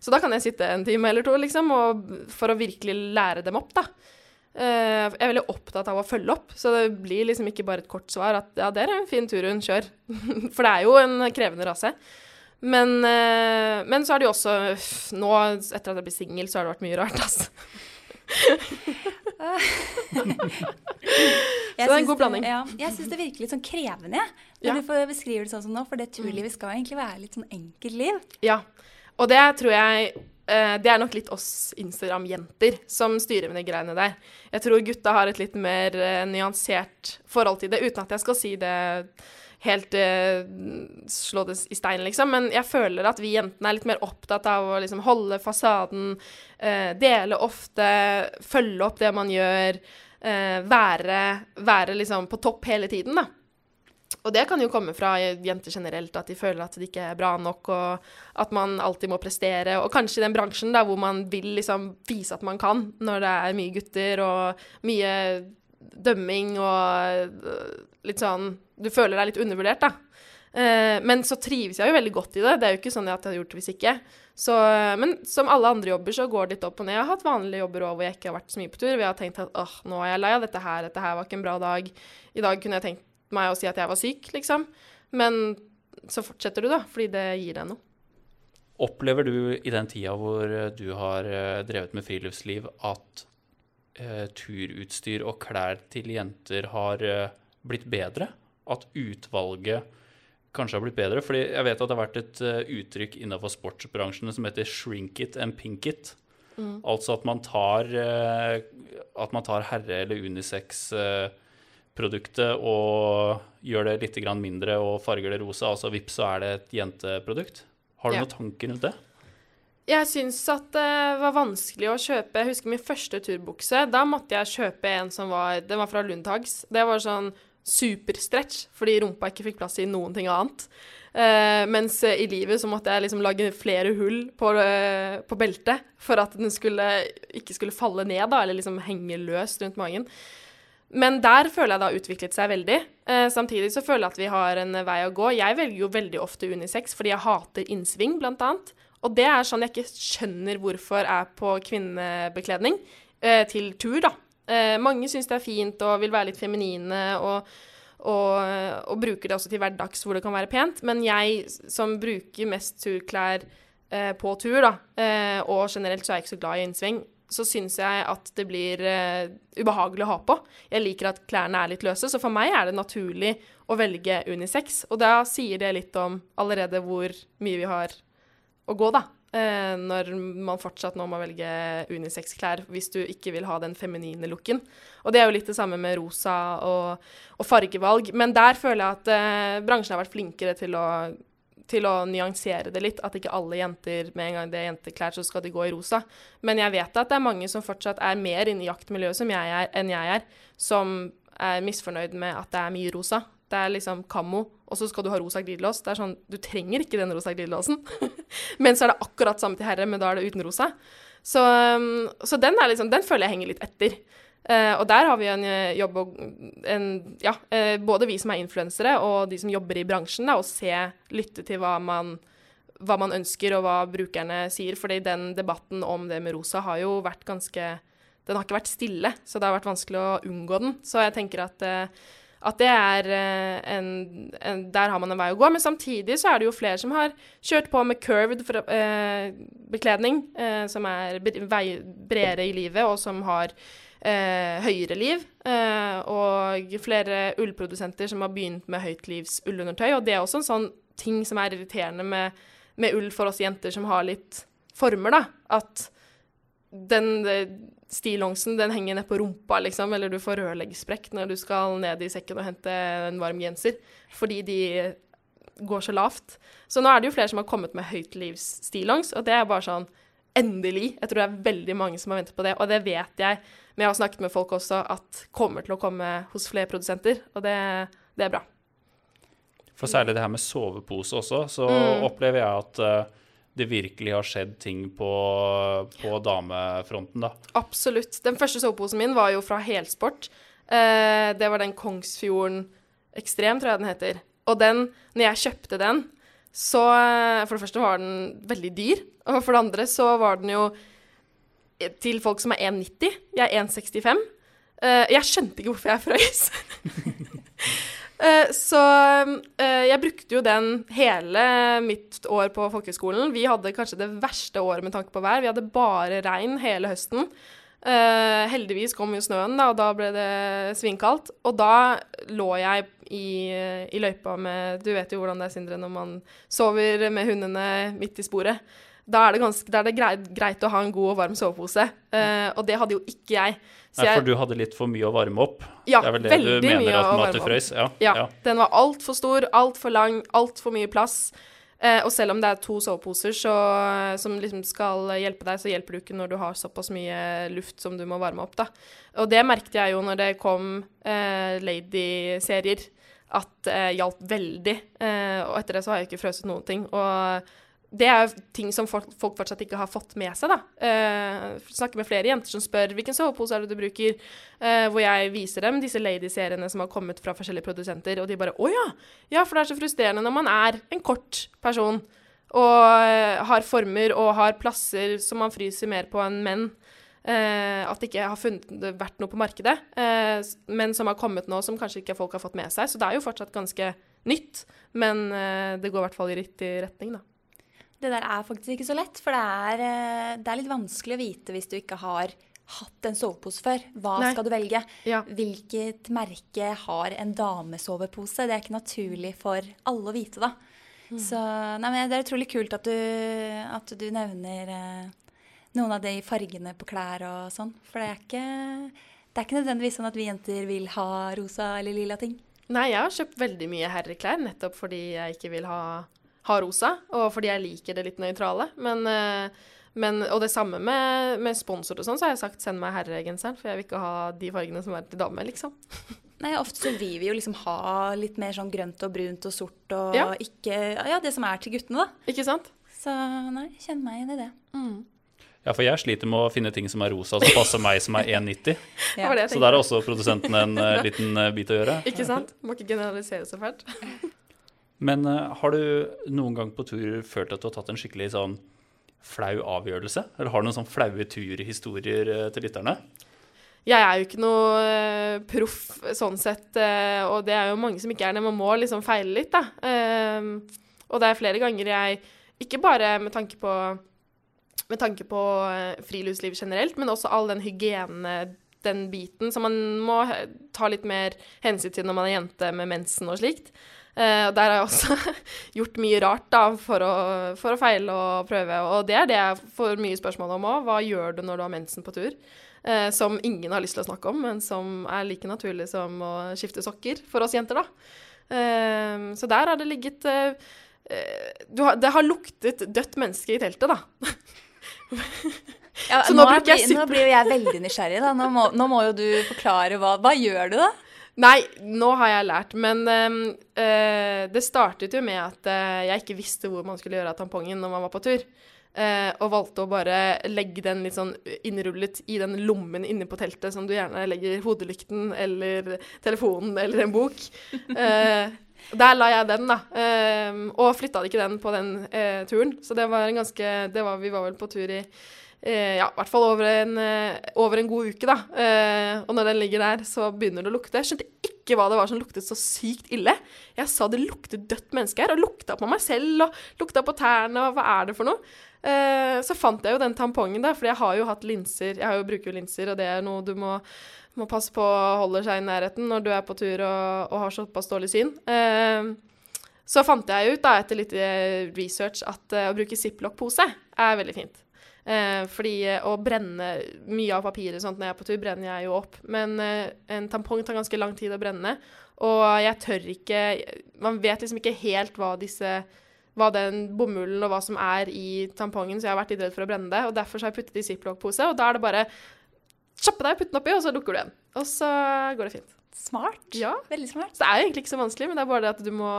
Så da kan jeg sitte en time eller to, liksom, og, for å virkelig lære dem opp, da. Eh, jeg er veldig opptatt av å følge opp, så det blir liksom ikke bare et kort svar at ja, det er en fin tur hun kjør. (laughs) For det er jo en krevende rase. Men, eh, men så har jo også Nå, etter at jeg ble singel, så har det vært mye rart, altså. (laughs) Så det er en god blanding. Ja, jeg syns det virker litt sånn krevende. Når Ja. du får beskrive det sånn som nå, for det turlivet skal egentlig være litt sånn enkelt liv. Ja. Og det tror jeg eh, Det er nok litt oss Instagram-jenter som styrer med de greiene der. Jeg tror gutta har et litt mer eh, nyansert forhold til det, uten at jeg skal si det helt eh, slå det i stein, liksom. Men jeg føler at vi jentene er litt mer opptatt av å liksom holde fasaden, dele ofte, følge opp det man gjør, være, være liksom på topp hele tiden, da. Og det kan jo komme fra jenter generelt, at de føler at de ikke er bra nok, og at man alltid må prestere. Og kanskje i den bransjen da, hvor man vil liksom vise at man kan, når det er mye gutter og mye dømming og øh, litt sånn Du føler deg litt undervurdert, da. Eh, men så trives jeg jo veldig godt i det. Det er jo ikke sånn at jeg hadde gjort det hvis ikke. Så, men som alle andre jobber, så går det litt opp og ned. Jeg har hatt vanlige jobber òg hvor jeg ikke har vært så mye på tur. Jeg har tenkt at åh, nå er jeg lei av dette her, dette her var ikke en bra dag. I dag kunne jeg tenkt meg å si at jeg var syk, liksom. Men så fortsetter du, da, fordi det gir deg noe. Opplever du i den tida hvor eh, du har eh, drevet med friluftsliv, at eh, turutstyr og klær til jenter har eh, blitt bedre? At utvalget kanskje har blitt bedre? Fordi jeg vet at det har vært et uh, uttrykk innenfor sportsbransjen som heter 'shrink it and pink it'. Altså at man tar, at man tar herre- eller unisex-produktet og gjør det litt mindre og farger det rosa. Altså vips, så er det et jenteprodukt. Har du Ja. noen tanker rundt det? Jeg syns at det var vanskelig å kjøpe Jeg husker min første turbukse. Da måtte jeg kjøpe en som var Den var fra Lundhags. Det var sånn superstretch, fordi rumpa ikke fikk plass i noen ting annet. Uh, mens i livet så måtte jeg liksom lage flere hull på, uh, på beltet for at den skulle, ikke skulle falle ned, da, eller liksom henge løst rundt magen. Men der føler jeg det har utviklet seg veldig. Eh, samtidig så føler jeg at vi har en vei å gå. Jeg velger jo veldig ofte unisex fordi jeg hater innsving, blant annet. Og det er sånn jeg ikke skjønner hvorfor er på kvinnebekledning eh, til tur, da. Eh, mange syns det er fint og vil være litt feminine og, og, og bruker det også til hverdags hvor det kan være pent. Men jeg som bruker mest turklær eh, på tur, da, eh, og generelt så er jeg ikke så glad i innsving, så syns jeg at det blir uh, ubehagelig å ha på. Jeg liker at klærne er litt løse, så for meg er det naturlig å velge unisex. Og da sier det litt om allerede hvor mye vi har å gå, da. Uh, når man fortsatt nå må velge unisex-klær hvis du ikke vil ha den feminine looken. Og det er jo litt det samme med rosa og, og fargevalg. Men der føler jeg at uh, bransjen har vært flinkere til å, til å nyansere det litt. At ikke alle jenter med en gang det er jenteklær, så skal de gå i rosa. Men jeg vet at det er mange som fortsatt er mer inne i jaktmiljøet som jeg er, enn jeg er, som er misfornøyd med at det er mye rosa. Det er liksom kammo, og så skal du ha rosa glidelås. Det er sånn, Du trenger ikke den rosa glidelåsen. (laughs) men så er det akkurat samme til herre, men da er det uten rosa. Så, um, så den, liksom, den føler jeg henger litt etter. Eh, og der har vi en eh, jobb og en, Ja, uh, både vi som er influensere og de som jobber i bransjen, da, å se, lytte til hva man, hva man ønsker og hva brukerne sier. Fordi den debatten om det med rosa har jo vært ganske Den har ikke vært stille, så det har vært vanskelig å unngå den. Så jeg tenker at uh, at det er en, en, Der har man en vei å gå. Men samtidig så er det jo flere som har kjørt på med curved for, bekledning, som er bredere i livet, og som har eh, høyere liv. Eh, og flere ullprodusenter som har begynt med høytlivs ullundertøy. Og det er også en sånn ting som er irriterende med, med ull for oss jenter som har litt former, da. At den eh, stillongsen den henger ned på rumpa, liksom, eller du får rørleggsprekk når du skal ned i sekken og hente en varm genser, fordi de går så lavt. Så nå er det jo flere som har kommet med høytlivsstillongs, og det er bare sånn Endelig. Jeg tror det er veldig mange som har ventet på det, og det vet jeg, men jeg har snakket med folk også, at kommer til å komme hos flere produsenter, og det, det er bra. For særlig det her med sovepose også, så Mm. opplever jeg at eh, det virkelig har skjedd ting på, på damefronten, da. Absolutt. Den første soveposen min var jo fra Helsport. Eh, det var den Kongsfjorden Ekstrem, tror jeg den heter. Og den, når jeg kjøpte den, så eh, For det første var den veldig dyr. Og for det andre så var den jo til folk som er 1,90. Jeg er 1,65. Eh, jeg skjønte ikke hvorfor jeg frøys. (laughs) Eh, så eh, jeg brukte jo den hele mitt år på folkehøgskolen. Vi hadde kanskje det verste året med tanke på vær. Vi hadde bare regn hele høsten. Heldigvis kom jo snøen, da, og da ble det svinkaldt. Og da lå jeg i, i løypa med Du vet jo hvordan det er, Sindre, når man sover med hundene midt i sporet. Da er det, ganske, da er det greit, greit å ha en god og varm sovepose. Eh, og det hadde jo ikke jeg. Så Nei, for du hadde litt for mye å varme opp. Ja, det er vel det veldig du mener mye at den opp. frøys? Ja. Ja, ja. den var altfor stor, altfor lang, altfor mye plass. Eh, og selv om det er to soveposer så, som liksom skal hjelpe deg, så hjelper du ikke når du har såpass mye luft som du må varme opp. da. Og det merket jeg jo når det kom eh, lady-serier, at eh, hjalp veldig. Eh, og etter det så har jeg ikke frøset noen ting. Og det er jo ting som folk, folk fortsatt ikke har fått med seg, da. Eh, snakker med flere jenter som spør hvilken sovepose er det du bruker, eh, hvor jeg viser dem disse lady-seriene som har kommet fra forskjellige produsenter, og de bare 'Å ja! Ja, for det er så frustrerende når man er en kort person og eh, har former og har plasser som man fryser mer på enn menn. Eh, at det ikke har funnet, vært noe på markedet, men som har kommet nå, som kanskje ikke folk har fått med seg. Så det er jo fortsatt ganske nytt, men det går i hvert fall i riktig retning, da. Det der er faktisk ikke så lett, for det er, eh, det er litt vanskelig å vite hvis du ikke har hatt en sovepose før. Hva Nei. skal du velge? Ja. Hvilket merke har en damesovepose? Det er ikke naturlig for alle å vite, da. Så nei, men det er utrolig kult at du, at du nevner eh, noen av de fargene på klær og sånn. For det er ikke, det er ikke nødvendigvis sånn at vi jenter vil ha rosa eller lilla ting. Nei, jeg har kjøpt veldig mye herreklær nettopp fordi jeg ikke vil ha, ha rosa, og fordi jeg liker det litt nøytrale. Men, eh, men, og det samme med, med sponsor og sånn, så har jeg sagt send meg herregenseren, for jeg vil ikke ha de fargene som er til dame, liksom. (laughs) Nei, Ofte så vil vi jo liksom ha litt mer sånn grønt og brunt og sort og Ja. ikke Ja, det som er til guttene, da. Ikke sant? Så nei, kjenn meg igjen i det. ja, for jeg sliter med å finne ting som er rosa som passer meg som er 1,90. (laughs) Det var det jeg Så der har også produsentene en eh, liten eh, bit å gjøre. Ikke sant? Må ikke generalisere så fælt. (laughs) Men eh, har du noen gang på tur følt at du har tatt en skikkelig sånn flau avgjørelse? Eller har du noen sånn flaue turhistorier eh, til lytterne? Jeg er jo ikke noe uh, proff sånn sett, uh, og det er jo mange som ikke er det. Man må liksom feile litt, da. Uh, og det er flere ganger jeg, ikke bare med tanke på, med tanke på friluftsliv generelt, men også all den hygiene, den biten, som man må ta litt mer hensyn til når man er jente med mensen og slikt. Og der har jeg også (laughs) gjort mye rart da, for å, for å feile og prøve. Og det er det jeg får mye spørsmål om òg. Hva gjør du når du har mensen på tur? Uh, som ingen har lyst til å snakke om, men som er like naturlig som å skifte sokker for oss jenter, da. Uh, så der har det ligget du har, Det har luktet dødt menneske i teltet, da. (laughs) Ja, Så nå, nå blir, nå blir jo jeg veldig nysgjerrig. da. Nå må, nå må jo du forklare hva Hva gjør du, da? Nei, nå har jeg lært, men ehm, eh, det startet jo med at eh, jeg ikke visste hvor man skulle gjøre av tampongen når man var på tur. Eh, og valgte å bare legge den litt sånn innrullet i den lommen inne på teltet som du gjerne legger hodelykten eller telefonen eller en bok. uh, der la jeg den, da. Eh, og flytta ikke den på den turen. Så det var en ganske det var, Vi var vel på tur i eh, ja, i hvert fall over en, eh, over en god uke, da. Eh, og når den ligger der, så begynner det å lukte. Jeg skjønte ikke hva det var som luktet så sykt ille. Jeg sa det luktet dødt menneske her, og lukta på meg selv og lukta på tærne, og hva er det for noe? Eh, så fant jeg jo den tampongen, da, for jeg har jo hatt linser. Jeg jo bruker jo linser, og det er noe du må, må passe på holder seg i nærheten når du er på tur og, og har såpass dårlig syn. Eh, Så fant jeg ut da, etter litt eh, research at eh, å bruke ziplock-pose er veldig fint. Eh, fordi eh, å brenne mye av papiret sånt når jeg er på tur, brenner jeg jo opp. Men eh, en tampong tar ganske lang tid å brenne, og jeg tør ikke Man vet liksom ikke helt hva disse hva den bomullen og hva som er i tampongen, så jeg har vært litt redd for å brenne det. Og derfor så har jeg puttet det i ziplock-pose, og da er det bare kjappe deg, putte den oppi, og så lukker du igjen. Og så går det fint. Smart. Ja. Veldig smart. Så det er jo egentlig ikke så vanskelig, men det er bare det at du må,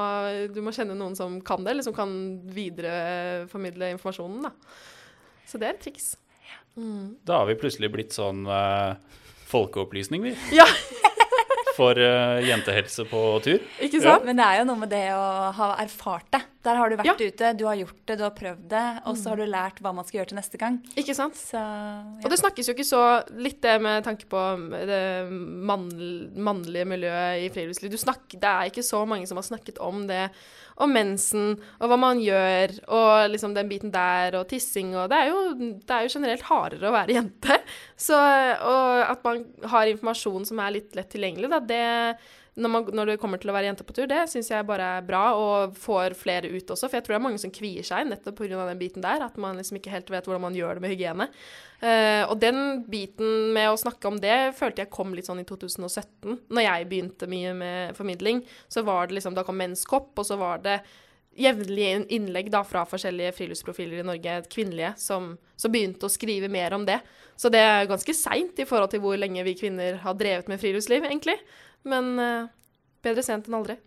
du må kjenne noen som kan det, eller som kan videreformidle informasjonen, da. Så det er et triks. Mm. Da har vi plutselig blitt sånn uh, folkeopplysning, vi. (laughs) Ja, For uh, jentehelse på tur. ikke sant? Men det er jo noe med det å ha erfart det. Der har du vært Ja. ute, du har gjort det, du har prøvd det, og så har du lært hva man skal gjøre til neste gang. Ikke sant? Så Og det snakkes jo ikke så Litt det med tanke på det mann, mannlige miljøet i friluftsliv. Du snakk, det er ikke så mange som har snakket om det. Om mensen, og hva man gjør, og liksom den biten der, og tissing og Det er jo, det er jo generelt hardere å være jente. Så, og at man har informasjon som er litt lett tilgjengelig, da, det når, man, når det kommer til å være jente på tur, det syns jeg bare er bra, og får flere ut også. For jeg tror det er mange som kvier seg nettopp pga. den biten der. At man liksom ikke helt vet hvordan man gjør det med hygiene. Uh, og den biten med å snakke om det følte jeg kom litt sånn i 2017. Når jeg begynte mye med formidling, så var det liksom Da kom Menskopp, og så var det jevnlige innlegg da fra forskjellige friluftsprofiler i Norge, kvinnelige, som, som begynte å skrive mer om det. Så det er ganske seint i forhold til hvor lenge vi kvinner har drevet med friluftsliv, egentlig. Men eh, bedre sent enn aldri.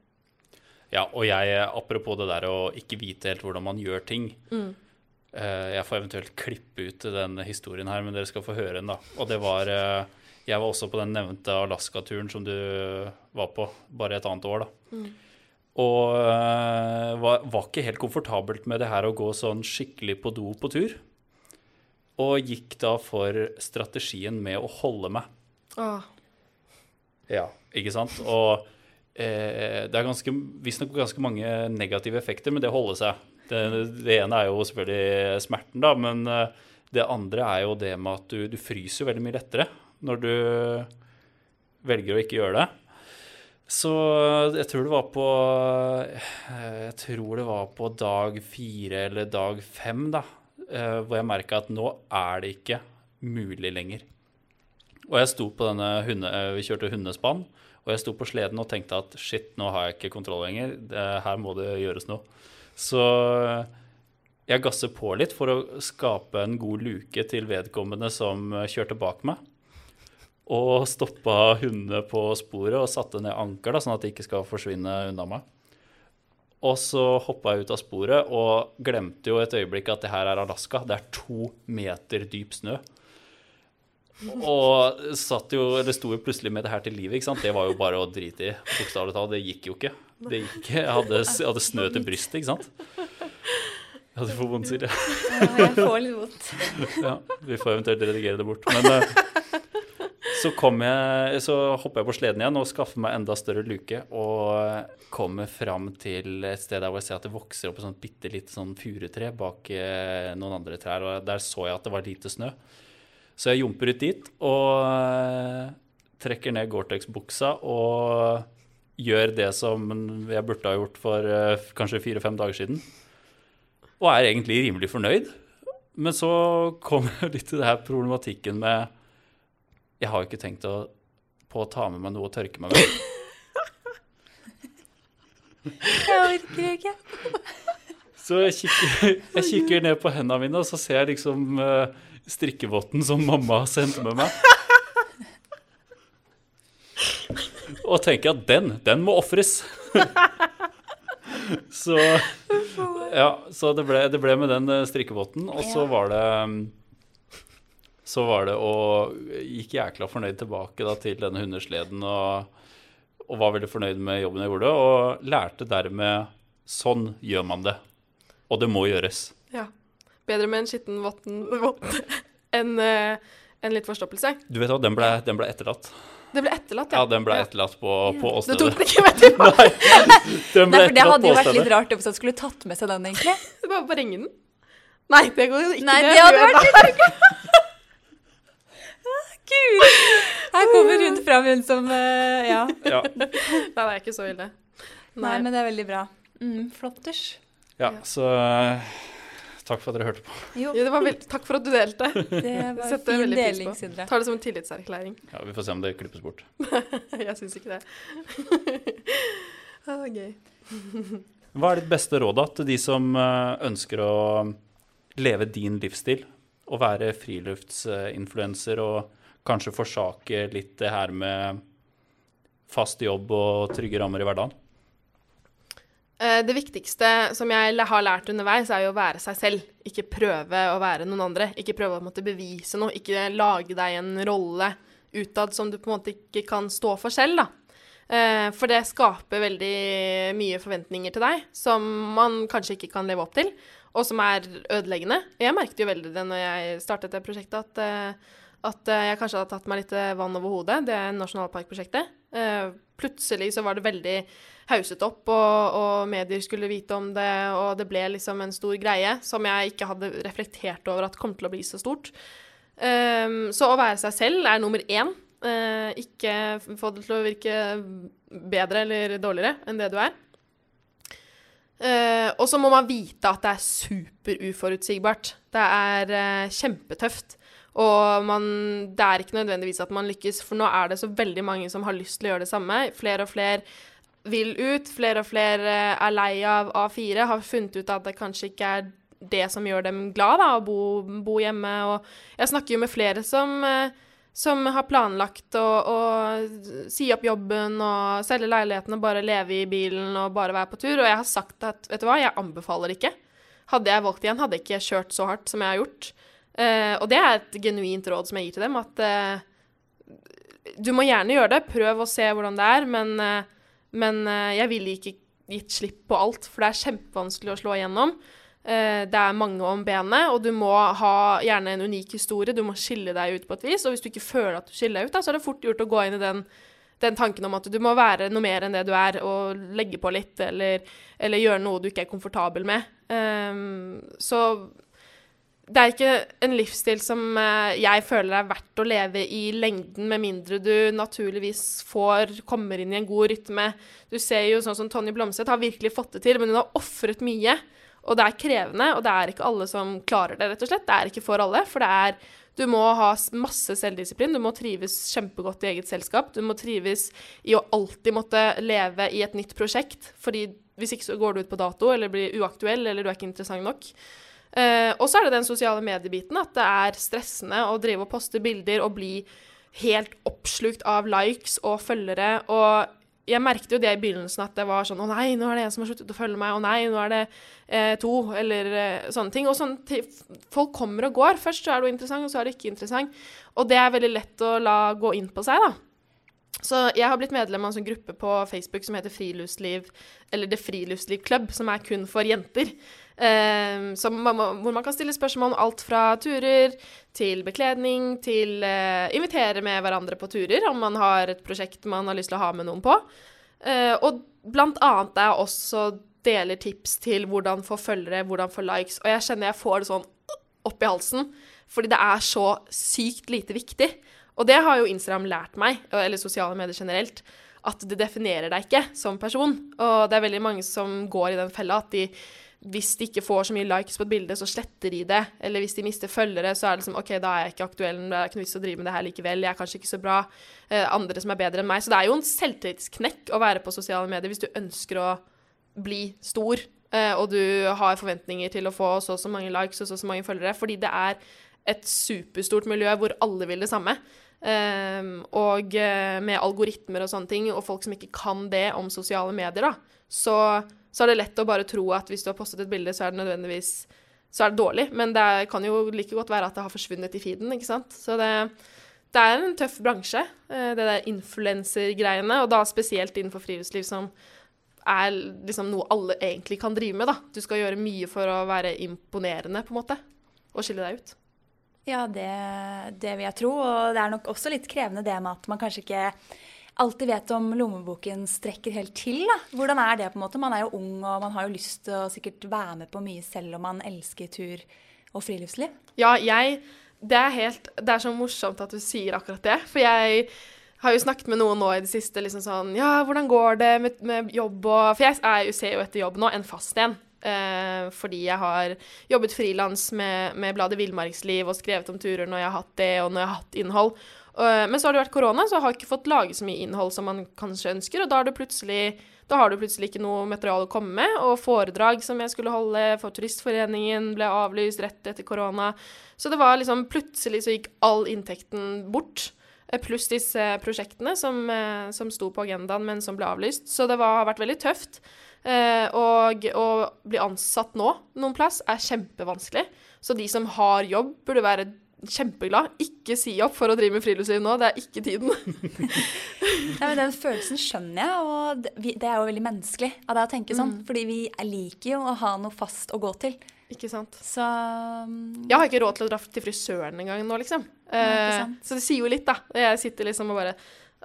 Ja, og jeg, apropos det der å ikke vite helt hvordan man gjør ting. Mm. eh, Jeg får eventuelt klippe ut den historien her, men dere skal få høre den, da. Og det var eh, Jeg var også på den nevnte Alaska-turen som du var på, bare et annet år, da. Mm. Og eh, var, var ikke helt komfortabelt med det her å gå sånn skikkelig på do på tur. Og gikk da for strategien med å holde meg. Åh, Ja, ikke sant? Og eh, det er ganske, visstnok ganske mange negative effekter med det å holde seg. Det, det ene er jo selvfølgelig smerten, da, men eh, det andre er jo det med at du, du fryser veldig mye lettere når du velger å ikke gjøre det. Så jeg tror det var på eh, Jeg tror det var på dag fire eller dag fem, da, eh, hvor jeg merka at nå er det ikke mulig lenger. Og jeg sto på denne hunde, eh, Vi kjørte hundespann, og jeg sto på sleden og tenkte at shit, nå har jeg ikke kontroll lenger. Her må det gjøres noe. Så jeg gasser på litt for å skape en god luke til vedkommende som eh, kjørte bak meg. Og stoppa hundene på sporet og satte ned anker, da, sånn at de ikke skal forsvinne unna meg. Og så hoppa jeg ut av sporet og glemte jo et øyeblikk at det her er Alaska. Det er to meter dyp snø. Og satt jo, det sto jo plutselig med det her til livet. ikke sant? Det var jo bare å drite i. Bokstavelig talt. Det gikk jo ikke. Det gikk ikke. Jeg hadde, jeg hadde snø til brystet, ikke sant. Ja, du får vondt, Silje. Ja, jeg får litt vondt. Ja, vi får eventuelt redigere det bort. Men eh, så, kom jeg, så hopper jeg på sleden igjen og skaffer meg enda større luke. Og kommer fram til et sted der hvor jeg ser at det vokser opp et sånt bitte lite sånn furutre bak eh, noen andre trær. Og der så jeg at det var lite snø. Så jeg jumper ut dit og eh, trekker ned Gore-Tex-buksa og gjør det som jeg burde ha gjort for eh, kanskje fire-fem dager siden. Og er egentlig rimelig fornøyd. Men så kommer (laughs) litt til det her problematikken med Jeg har ikke tenkt å, på å ta med meg noe å tørke meg med. (laughs) Jeg orker ikke. Så jeg kikker, jeg kikker ned på hendene mine, og så ser jeg liksom uh, strikkevotten som mamma sendte med meg. Og tenker at den, den må ofres. så ja, så det ble, det ble med den eh, strikkevotten, og så var det Så var det og Gikk jækla fornøyd tilbake da, til denne hundesleden og, og var veldig fornøyd med jobben jeg gjorde, og lærte dermed Sånn gjør man det. Og det må gjøres. ja. Bedre med en skitten votten, (laughs) enn eh, en litt forstoppelse. Du vet hva, den ble, den ble etterlatt. Det ble etterlatt, Ja, ja. den ble etterlatt på, på Du tok den ikke med tilbake? (laughs) Nei, den ble Nei, for det hadde jo vært litt rart hvis han skulle tatt med seg den, egentlig. (laughs) Du bare bare ringe den. Nei, det går jo ikke. Nei, det hadde vært litt Gud! Her kommer hun fram, hun som eh, Ja. Ja. Nei, det er ikke så ille. Nei, men det er veldig bra. Mm, flotters. Ja, Ja. så eh, takk for at dere hørte på. Jo, Ja, det var veld... Takk for at du delte. (laughs) det var Setter fin veldig pris deling, på. Sindre. Tar det som en tillitserklæring. Ja, Vi får se om det klippes bort. (laughs) Jeg syns ikke det. (laughs) ah, gøy. Hva er ditt beste råd da, til de som eh, ønsker å leve din livsstil? Å være friluftsinfluenser og kanskje forsake litt det her med fast jobb og trygge rammer i hverdagen? Eh, Det viktigste som jeg har lært underveis, er jo å være seg selv. Ikke prøve å være noen andre. Ikke prøve å måtte bevise noe. Ikke lage deg en rolle utad som du på en måte ikke kan stå for selv, da. Eh, For det skaper veldig mye forventninger til deg som man kanskje ikke kan leve opp til, og som er ødeleggende. Jeg merket jo veldig det når jeg startet det prosjektet, at, eh, at jeg kanskje hadde tatt meg litt vann over hodet. Det nasjonalparkprosjektet. Eh, Plutselig så var det veldig hauset opp, og, og medier skulle vite om det, og det ble liksom en stor greie som jeg ikke hadde reflektert over at kom til å bli så stort. Um, så å være seg selv er nummer én. Uh, ikke få det til å virke bedre eller dårligere enn det du er. Uh, og så må man vite at det er superuforutsigbart. Det er uh, kjempetøft. Og man, det er ikke nødvendigvis at man lykkes, for nå er det så veldig mange som har lyst til å gjøre det samme. Flere og flere vil ut. Flere og flere er lei av A4, har funnet ut at det kanskje ikke er det som gjør dem glad, da, å bo, bo hjemme. Og jeg snakker jo med flere som, eh, som har planlagt å, å si opp jobben og selge leiligheten og bare leve i bilen og bare være på tur. Og jeg har sagt at vet du hva, jeg anbefaler ikke. Hadde jeg valgt igjen, hadde jeg ikke kjørt så hardt som jeg har gjort. Eh, og det er et genuint råd som jeg gir til dem, at eh, du må gjerne gjøre det. Prøv å se hvordan det er, men, eh, men jeg ville ikke gitt slipp på alt, for det er kjempevanskelig å slå igjennom. Det er mange om benet, og du må ha gjerne en unik historie. Du må skille deg ut på et vis, og hvis du ikke føler at du skiller deg ut, da, så er det fort gjort å gå inn i den, den tanken om at du må være noe mer enn det du er, og legge på litt, eller, eller gjøre noe du ikke er komfortabel med. Um, så det er ikke en livsstil som eh, jeg føler er verdt å leve i lengden, med mindre du naturligvis får, kommer inn i en god rytme. Du ser jo sånn som Tonje Blomseth har virkelig fått det til, men hun har ofret mye. Og det er krevende, og det er ikke alle som klarer det, rett og slett. Det er ikke for alle, for det er Du må ha masse selvdisiplin, du må trives kjempegodt i eget selskap. Du må trives i å alltid måtte leve i et nytt prosjekt, fordi hvis ikke så går du ut på dato, eller blir uaktuell, eller du er ikke interessant nok. Eh, og så er det den sosiale mediebiten, at det er stressende å drive og poste bilder og bli helt oppslukt av likes og følgere. Og jeg merket jo det i begynnelsen, at det var sånn Å nei, nå er det en som har sluttet å følge meg. Å nei, nå er det eh, to. Eller eh, sånne ting. Og sånn, folk kommer og går. Først så er du interessant, og så er du ikke interessant. Og det er veldig lett å la gå inn på seg, da. Så jeg har blitt medlem av en sånn gruppe på Facebook som heter Friluftsliv, eller Det Friluftsliv Club, som er kun for jenter. Som man, hvor man kan stille spørsmål om alt fra turer til bekledning, til eh, invitere med hverandre på turer om man har et prosjekt man har lyst til å ha med noen på. Eh, og blant annet er jeg også deler tips til hvordan få følgere, hvordan få likes. Og jeg kjenner jeg får det sånn opp i halsen, fordi det er så sykt lite viktig. Og det har jo Instagram lært meg, eller sosiale medier generelt, at det definerer deg ikke som person. Og det er veldig mange som går i den fella at de hvis de ikke får så mye likes på et bilde, så sletter de det. Eller hvis de mister følgere, så er det liksom OK, da er jeg ikke aktuell, det er ikke noe vits å drive med det her likevel. Jeg er kanskje ikke så bra. Eh, andre som er bedre enn meg. Så det er jo en selvtillitsknekk å være på sosiale medier hvis du ønsker å bli stor, eh, og du har forventninger til å få så og så mange likes og så og så mange følgere. Fordi det er et superstort miljø hvor alle vil det samme. Ehm, og eh, med algoritmer og sånne ting, og folk som ikke kan det om sosiale medier, da, så, så er det lett å bare tro at hvis du har postet et bilde, så er det nødvendigvis så er det dårlig. Men det kan jo like godt være at det har forsvunnet i feeden, ikke sant. Så det, det er en tøff bransje, eh, det der influenser-greiene, og da spesielt innenfor friluftsliv, som er liksom noe alle egentlig kan drive med, da. Du skal gjøre mye for å være imponerende, på en måte, og skille deg ut. Ja, det, det vil jeg tro. Og det er nok også litt krevende det med at man kanskje ikke alltid vet om lommeboken strekker helt til. Da. Hvordan er det på en måte? Man er jo ung og man har jo lyst til å sikkert være med på mye selv om man elsker tur og friluftsliv. Ja, jeg Det er helt Det er så morsomt at du sier akkurat det. For jeg har jo snakket med noen nå i det siste liksom sånn Ja, hvordan går det med, med jobb og For jeg er jo, ser jo etter jobb nå, en fast en. Eh, fordi jeg har jobbet frilans med, med bladet Villmarksliv og skrevet om turer når jeg har hatt det, og når jeg har hatt innhold. Uh, men så har det vært korona, så jeg har ikke fått lage så mye innhold som man kanskje ønsker, og da da har du plutselig ikke noe materiale å komme med, og foredrag som jeg skulle holde for Turistforeningen, ble avlyst rett etter korona. Så det var liksom Plutselig så gikk all inntekten bort. Eh, pluss disse prosjektene som, eh, som sto på agendaen, men som ble avlyst. Så det var, har vært veldig tøft. Eh, og å bli ansatt nå noen plass er kjempevanskelig. Så de som har jobb, burde være kjempeglad. Ikke si opp for å drive med friluftsliv nå, det er ikke tiden. (laughs) Nei, men Den følelsen skjønner jeg, og det er jo veldig menneskelig av deg å tenke sånn. Mm. Fordi vi liker jo å ha noe fast å gå til. Ikke sant. Så um, Jeg har ikke råd til å dra til frisøren engang nå, liksom. Uh, så det sier jo litt, da. Jeg sitter liksom og bare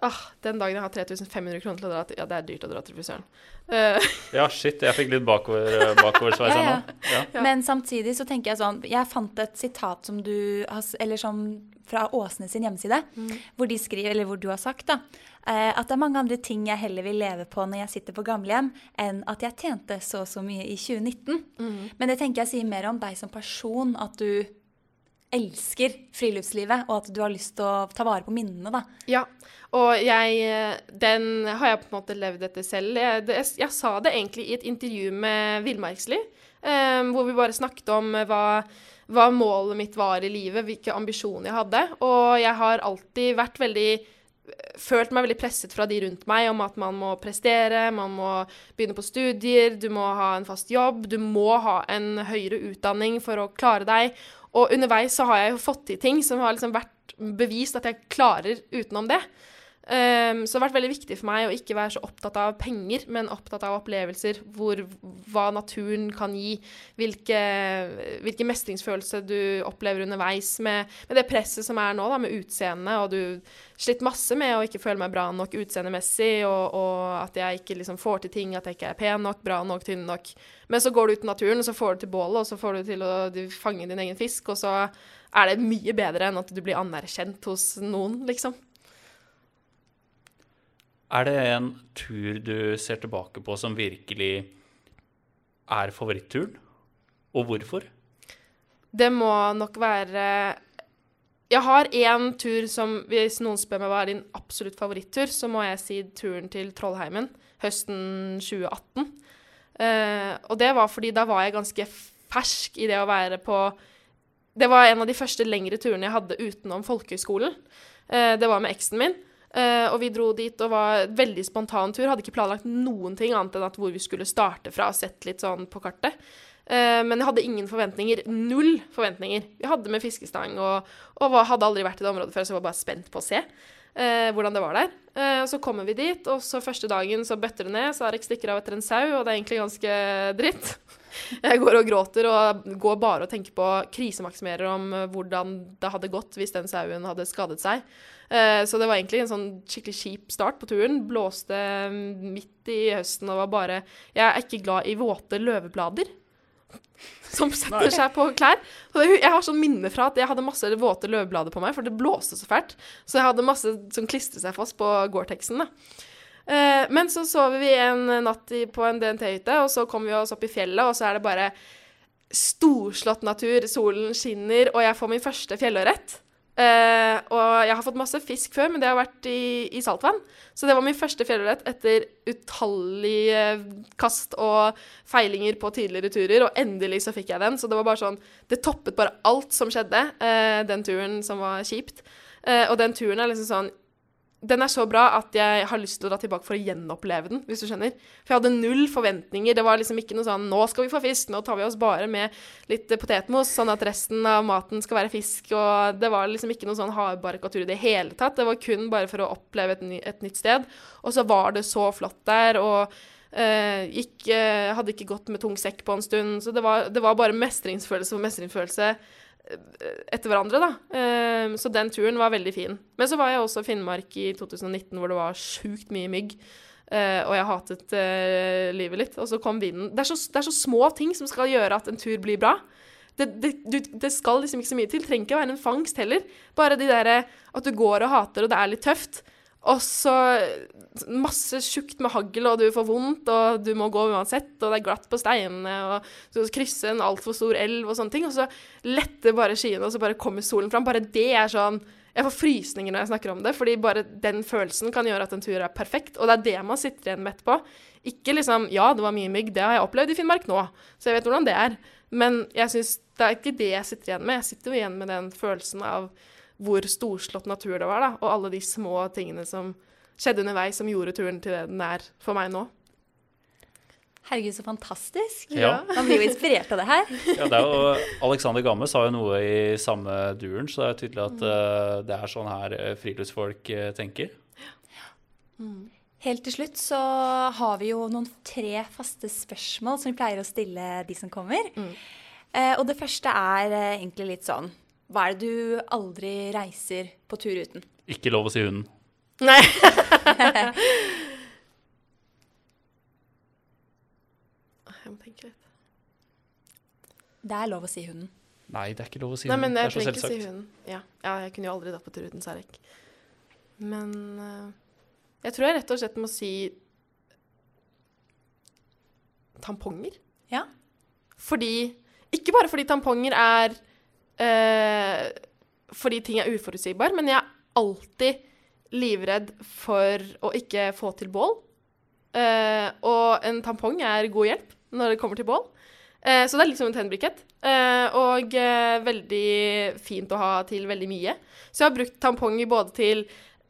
ah, den dagen jeg har 3500 kroner til å dra til Ja, det er dyrt å dra til frisøren. Uh. (laughs) ja, shit. Jeg fikk litt bakover, eh, bakoversveis ja, ja. nå. Ja. Men samtidig så tenker jeg sånn Jeg fant et sitat som du Eller som fra Åsne sin hjemmeside, mm. hvor de skriver, eller hvor du har sagt, da, uh, at det er mange andre ting jeg heller vil leve på når jeg sitter på gamlehjem, enn at jeg tjente så og så mye i 2019. Mm. Men det tenker jeg sier mer om deg som person, at du elsker friluftslivet, og at du har lyst til å ta vare på minnene, da. Ja, og jeg Den har jeg på en måte levd etter selv. Jeg, det, jeg, jeg sa det egentlig i et intervju med Villmarksliv, um, hvor vi bare snakket om hva, hva målet mitt var i livet, hvilke ambisjoner jeg hadde. Og jeg har alltid vært veldig følt meg veldig presset fra de rundt meg om at man må prestere, man må begynne på studier, du må ha en fast jobb, du må ha en høyere utdanning for å klare deg. Og underveis så har jeg jo fått til ting som har liksom vært bevist at jeg klarer utenom det. Um, så det har vært veldig viktig for meg å ikke være så opptatt av penger, men opptatt av opplevelser, hvor, hva naturen kan gi, hvilke, hvilke mestringsfølelse du opplever underveis med, med, det presset som er nå, da, med utseendet, og du slitt masse med å ikke føle meg bra nok utseendemessig, og, og, at jeg ikke liksom får til ting, at jeg ikke er pen nok, bra nok, tynn nok. Men så går du ut i naturen, og så får du til bålet, og så får du til å fange din egen fisk, og så er det mye bedre enn at du blir anerkjent hos noen, liksom. Er det en tur du ser tilbake på som virkelig er favoritturen, og hvorfor? Det må nok være Jeg har én tur som Hvis noen spør meg hva er din absolutt favorittur, så må jeg si turen til Trollheimen høsten 2018. Uh, eh, og det var fordi da var jeg ganske fersk i det å være på Det var en av de første lengre turene jeg hadde utenom folkehøyskolen. Uh, det var med eksen min. Uh, og vi dro dit og var veldig spontan tur. Hadde ikke planlagt noen ting annet enn at hvor vi skulle starte fra, sett litt sånn på kartet. Uh, men jeg hadde ingen forventninger. Null forventninger. Vi hadde med fiskestang og, og var, hadde aldri vært i det området før, så jeg var bare spent på å se uh, hvordan det var der. og så kommer vi dit, og så første dagen så bøtter det ned, så Arek stikker av etter en sau, og det er egentlig ganske dritt. (laughs) Jeg går og gråter og går bare og tenker på krisemaksimerer om hvordan det hadde gått hvis den sauen hadde skadet seg. Eh, så det var egentlig en sånn skikkelig kjip start på turen. Blåste midt i høsten og var bare Jeg er ikke glad i våte løveblader. (laughs) Som setter Nei. seg på klær. jeg har sånn minne fra at jeg hadde masse våte løvblader på meg, for det blåste så fælt. Så jeg hadde masse som klistret seg fast på Gore-Texen. Uh, men så sover vi en natt på en DNT-hytte, og så kommer vi oss opp i fjellet, og så er det bare storslått natur, solen skinner, og jeg får min første fjellørret. Uh, og jeg har fått masse fisk før, men det har vært i, i saltvann. Så det var min første fjellørret etter utallige kast og feilinger på tidligere turer. Og endelig så fikk jeg den. Så det var bare sånn Det toppet bare alt som skjedde, uh, den turen som var kjipt. Uh, og den turen er liksom sånn den er så bra at jeg har lyst til å dra tilbake for å gjenoppleve den, hvis du skjønner. For jeg hadde null forventninger. Det var liksom ikke noe sånn 'Nå skal vi få fisk. Nå tar vi oss bare med litt potetmos, sånn at resten av maten skal være fisk.' Og det var liksom ikke noe sånn hardbarkatur i det hele tatt. Det var kun bare for å oppleve et, ny, et nytt sted. Og så var det så flott der. og Uh, gikk, uh, hadde ikke gått med tung sekk på en stund. Så det var, det var bare mestringsfølelse for mestringsfølelse etter hverandre, da. Ehm, så den turen var veldig fin. Men så var jeg også i Finnmark i 2019 hvor det var sjukt mye mygg. Uh, og jeg hatet uh, livet litt. Og så kom vinden. Det er, så, det er, så, små ting som skal gjøre at en tur blir bra. Det, det, det skal liksom ikke så mye til. Det trenger ikke å være en fangst heller. Bare de derre at du går og hater, og det er litt tøft. Og så masse tjukt med hagl, og du får vondt, og du må gå uansett, og det er glatt på steinene, og du skal krysse en altfor stor elv og sånne ting. Og så letter bare skyene, og så bare kommer solen fram. Bare det er sånn Jeg får frysninger når jeg snakker om det, fordi bare den følelsen kan gjøre at en tur er perfekt. Og det er det man sitter igjen med etterpå. Ikke liksom Ja, det var mye mygg, det har jeg opplevd i Finnmark nå, så jeg vet hvordan det er. Men jeg synes det er ikke det jeg sitter igjen med. Jeg sitter jo igjen med den følelsen av hvor storslått natur det var, da, og alle de små tingene som skjedde underveis som gjorde turen til det den er for meg nå. Herregud, så fantastisk. Ja. Man blir jo inspirert av det her. Ja, det er jo, Alexander Gamme sa jo noe i samme duren, så det er tydelig at uh, det er sånn her eh, friluftsfolk uh, tenker. Helt til slutt så har vi jo noen tre faste spørsmål som vi pleier å stille de som kommer. Eh, og det første er egentlig litt sånn Hva er det du aldri reiser på tur uten? Ikke lov å si hunden. Nei. jeg må tenke litt. Det er lov å si hunden. Nei, det er ikke lov å si Nei, hunden. men Det jeg er så trenger ikke si hunden. Ja. ja, jeg kunne jo aldri dratt på tur uten Sarek. Men uh, jeg tror jeg rett og slett må si tamponger. Ja. Fordi Ikke bare fordi tamponger er uh, Fordi ting er uforutsigbar, men jeg er alltid livredd for å ikke få til bål. Eh, og en tampong er god hjelp når det kommer til bål. Eh, så det er liksom en tennbrikett. Eh, og eh, veldig fint å ha til veldig mye. Så jeg har brukt tamponger både til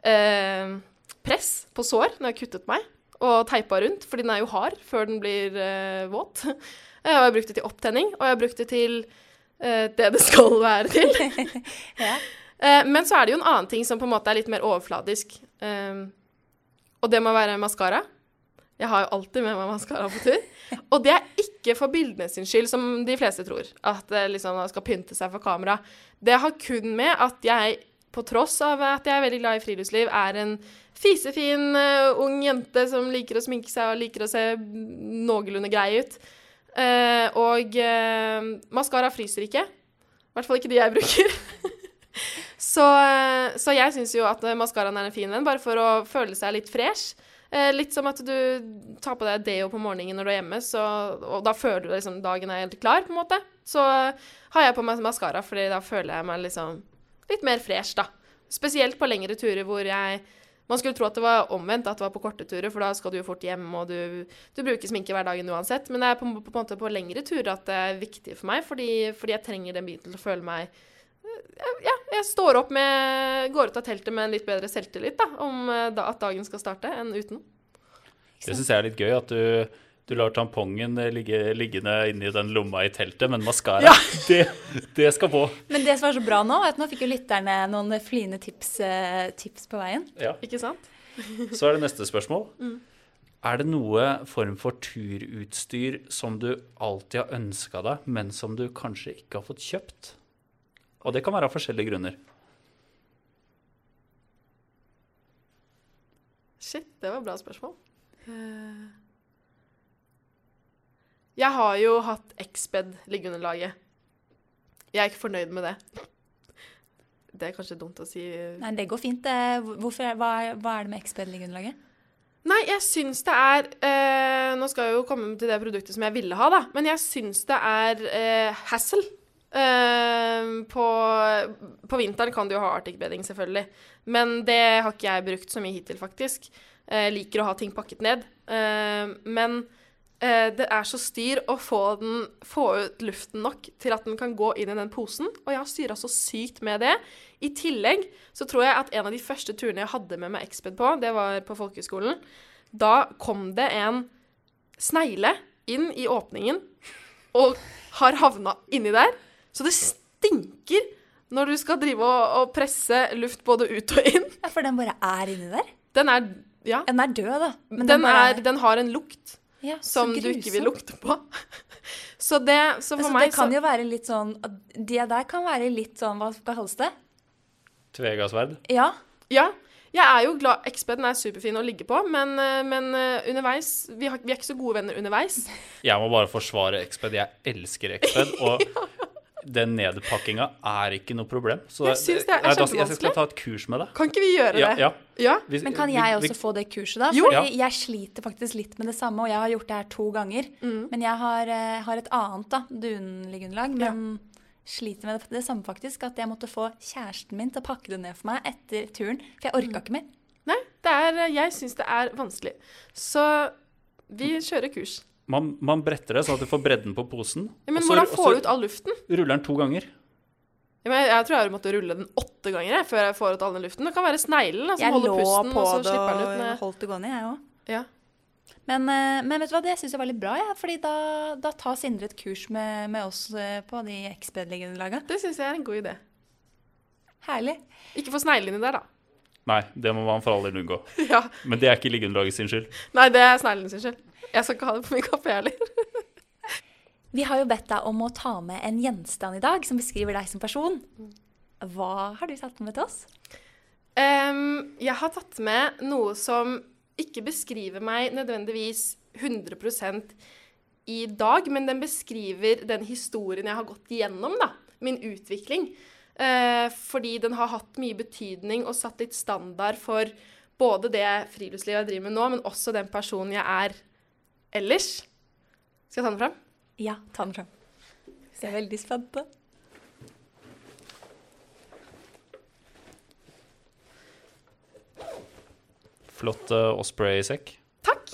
eh, press på sår når jeg har kuttet meg, og teipa rundt, fordi den er jo hard før den blir eh, våt. (laughs) Og jeg har brukt det til opptenning, og jeg har brukt det til det det skal være til. (laughs) Ja. Eh, men så er det jo en annen ting som på en måte er litt mer overfladisk. Eh, og det må være maskara. Jeg har jo alltid med meg maskara på tur. (laughs) Og det er ikke for bildene sin skyld, som de fleste tror. At det liksom skal pynte seg for kamera. Det har kun med at jeg, på tross av at jeg er veldig glad i friluftsliv, er en fisefin uh, ung jente som liker å sminke seg og liker å se noenlunde grei ut. Uh, og uh, maskara fryser ikke. I hvert fall ikke de jeg bruker. (laughs) så, eh, så jeg syns jo at maskaraen er en fin venn, bare for å føle seg litt fresh. Eh, litt som at du tar på deg deo på morgenen når du er hjemme, så, og da føler du liksom dagen er helt klar, på en måte. Så eh, har jeg på meg maskara, fordi da føler jeg meg liksom litt mer fresh, da. Spesielt på lengre turer hvor jeg Man skulle tro at det var omvendt, at det var på korte turer, for da skal du jo fort hjem, og du, du bruker sminke hver dag uansett. Men det er på, på, på en måte på lengre turer at det er viktig for meg, fordi, fordi jeg trenger den biten til å føle meg ja, jeg står opp med Går ut av teltet med en litt bedre selvtillit da, om eh, da, at dagen skal starte, enn uten. Det syns jeg er litt gøy, at du, du lar tampongen ligge, liggende inni den lomma i teltet, men maskara, (laughs) det, det skal på. Men det som er så bra nå, er at nå fikk jo lytterne noen fline tips, eh, tips på veien. Ja. Ikke sant? Så er det neste spørsmål. (laughs) Er det noe form for turutstyr som du alltid har ønska deg, men som du kanskje ikke har fått kjøpt? Og det kan være av forskjellige grunner. Shit, det var et bra spørsmål. Eh, Jeg har jo hatt Xbed liggeunderlaget. Jeg er ikke fornøyd med det. Det er kanskje dumt å si. Nei, det går fint. Hvorfor, hva, hva er det med Exped-liggeunderlaget? Nei, jeg syns det er eh, Nå skal jeg jo komme til det produktet som jeg ville ha, da. Men jeg syns det er eh, hassle. Eh, på, på vinteren kan du jo ha Arctic bedding, selvfølgelig. Men det har ikke jeg brukt så mye hittil, faktisk. Jeg liker å ha ting pakket ned. Uh, men eh, det er så styr å få, den, få ut luften nok til at den kan gå inn i den posen. Og jeg har styra så sykt med det. I tillegg så tror jeg at en av de første turene jeg hadde med meg Exped på, det var på folkehøyskolen, Da kom det en snegle inn i åpningen og har havna inni der. Så det stinker når du skal drive og, og presse luft både ut og inn. Ja, for den bare er inni der? Den er Ja. Den er død, da. Men Den, bare- er, den har en lukt ja, som som du ikke vil lukte på. (laughs) Så det Så for Altså, meg det kan så jo være litt sånn Det der kan være litt sånn Hva skal kalles det? Tvegasverd. Ja. Ja. Jeg er jo glad Expeden er superfin å ligge på, men, eh, men eh, underveis vi, har, vi er ikke så gode venner underveis. Jeg må bare forsvare Exped. Jeg elsker Exped. (laughs) Og den nedpakkinga er ikke noe problem. Så Jeg syns det er kjempevanskelig. Jeg skal ta et kurs med deg. Kan ikke vi gjøre Ja, det? ja. Ja. Hvis, Men kan vi- jeg vi- også få det kurset, da? Jo. Fordi jeg sliter faktisk litt med det samme, og jeg har gjort det her to ganger. Mm. Men jeg har, eh, har et annet da, dunliggeunderlag, men sliter med det, det samme faktisk. At jeg måtte få kjæresten min til å pakke det ned for meg etter turen. For jeg orka ikke mer. Nei, det er, jeg syns det er vanskelig. Så vi kjører kurs. Man, man bretter det sånn at du får bredden på posen. Ja, men hvordan får du ut all luften? ruller den to ganger. Ja, men jeg, jeg tror jeg måtte rulle den åtte ganger jeg, før jeg får ut all den luften. Det kan være sneglen som Jeg holder lå pusten, på og så det slipper den ut. og holdt det gående, jeg òg. ja. Men, eh, men vet du hva, det syns jeg var litt bra, ja, fordi da, da tar Sindre et kurs med, med oss eh, på de XB-liggeunderlaga. Det syns jeg er en god idé. Herlig. Ikke få sneglene der, da. Nei, det må man for all del unngå. (laughs) Ja. Men det er ikke liggeunderlaget sin skyld. Nei, det er sneglene sin skyld. Jeg skal ikke ha det på min kaffe, jeg heller. (laughs) Vi har jo bedt deg om å ta med en gjenstand i dag som beskriver deg som person. Hva har du tatt med til oss? Um, jeg har tatt med noe som ikke beskriver meg nødvendigvis 100 i dag, men den beskriver den historien jeg har gått igjennom, da. Min utvikling. Eh, fordi den har hatt mye betydning og satt litt standard for både det friluftslivet jeg driver med nå, men også den personen jeg er ellers. Skal jeg ta den fram? Ja, ta den fram. Så jeg er veldig spent. på. Flott uh, Osprey-sekk. Takk!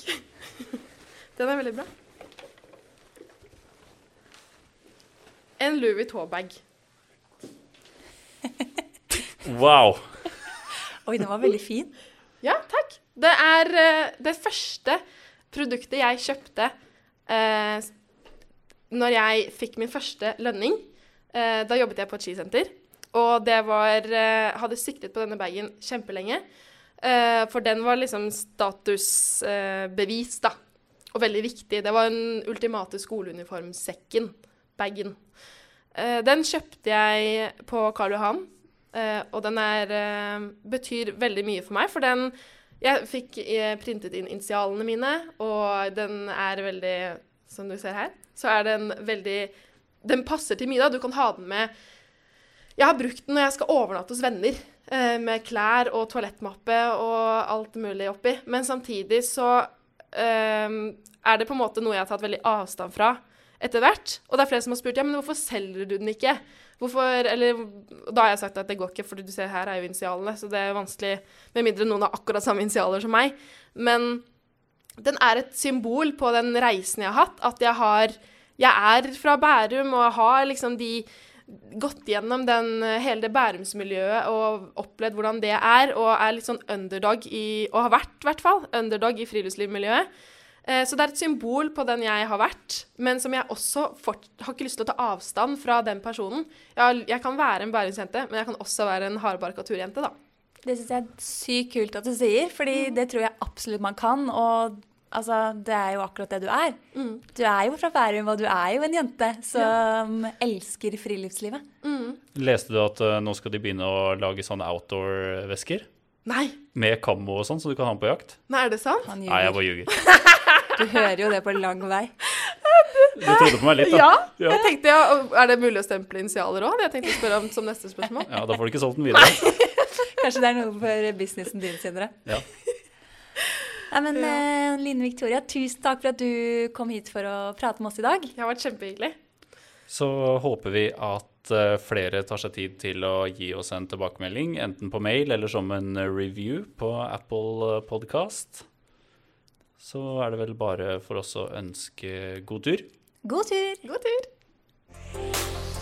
(laughs) Den er veldig bra. En Louis Vuitton-bag. (laughs) Wow! Oi, den var veldig fin. Ja, takk. Det er uh, det første produktet jeg kjøpte eh, når jeg fikk min første lønning. Eh, da jobbet jeg på et skisenter. Og det var eh, Hadde siktet på denne bagen kjempelenge. Eh, for den var liksom statusbevis, da. Og veldig viktig. Det var den ultimate skoleuniformsekken. Bagen. Eh, den kjøpte jeg på Karl Johan. Eh, og den er, eh, betyr veldig mye for meg, for den Jeg fikk eh, printet inn initialene mine, og den er veldig Som du ser her, så er den veldig Den passer til mye, da. Du kan ha den med Jeg har brukt den når jeg skal overnatte hos venner. eh, med klær og toalettmappe og alt mulig oppi. Men samtidig så um, er det på en måte noe jeg har tatt veldig avstand fra etter hvert. Og det er flere som har spurt ja, men hvorfor selger du den ikke? Hvorfor, eller Da har jeg sagt at det går ikke, for du ser her er jo initialene, så det er vanskelig med mindre noen har akkurat samme initialer som meg. Men den er et symbol på den reisen jeg har hatt. At jeg har Jeg er fra Bærum, og jeg har liksom de gått gjennom den, hele det Bærumsmiljøet og opplevd hvordan det er, og er litt sånn underdog i Og har vært, i hvert fall, underdog i friluftslivmiljøet. Eh, Så det er et symbol på den jeg har vært, men som jeg også fort, har ikke lyst til å ta avstand fra den personen. Jeg, jeg kan være en bæringsjente, men jeg kan også være en hardbarka turjente, da. Det syns jeg er sykt kult at du sier, fordi det tror jeg absolutt man kan. Og altså, det er jo akkurat det du er. Du er jo fra Bærum, og du er jo en jente som elsker friluftslivet. Leste du at uh, nå skal de begynne å lage sånne outdoor-vesker? Nei, Med kammo og sånn, så du kan ha den på jakt? nei, er det sant? Han Nei, jeg bare ljuger. (laughs) Du hører jo det på lang vei. Du trodde på meg litt, da. Ja, Ja. jeg tenkte ja, Er det mulig å stemple initialer òg? Det jeg tenkte å spørre om som neste spørsmål. Ja, Da får du ikke solgt den videre. (laughs) Kanskje det er noe for businessen din, Sindre. Ja. Nei, men eh, Line Victoria, tusen takk for at du kom hit for å prate med oss i dag. Det har vært kjempehyggelig. Så håper vi at eh, flere tar seg tid til å gi oss en tilbakemelding, enten på mail eller som en eh, review på Apple Podcast. Så er det vel bare for oss å ønske god tur. God tur! God tur.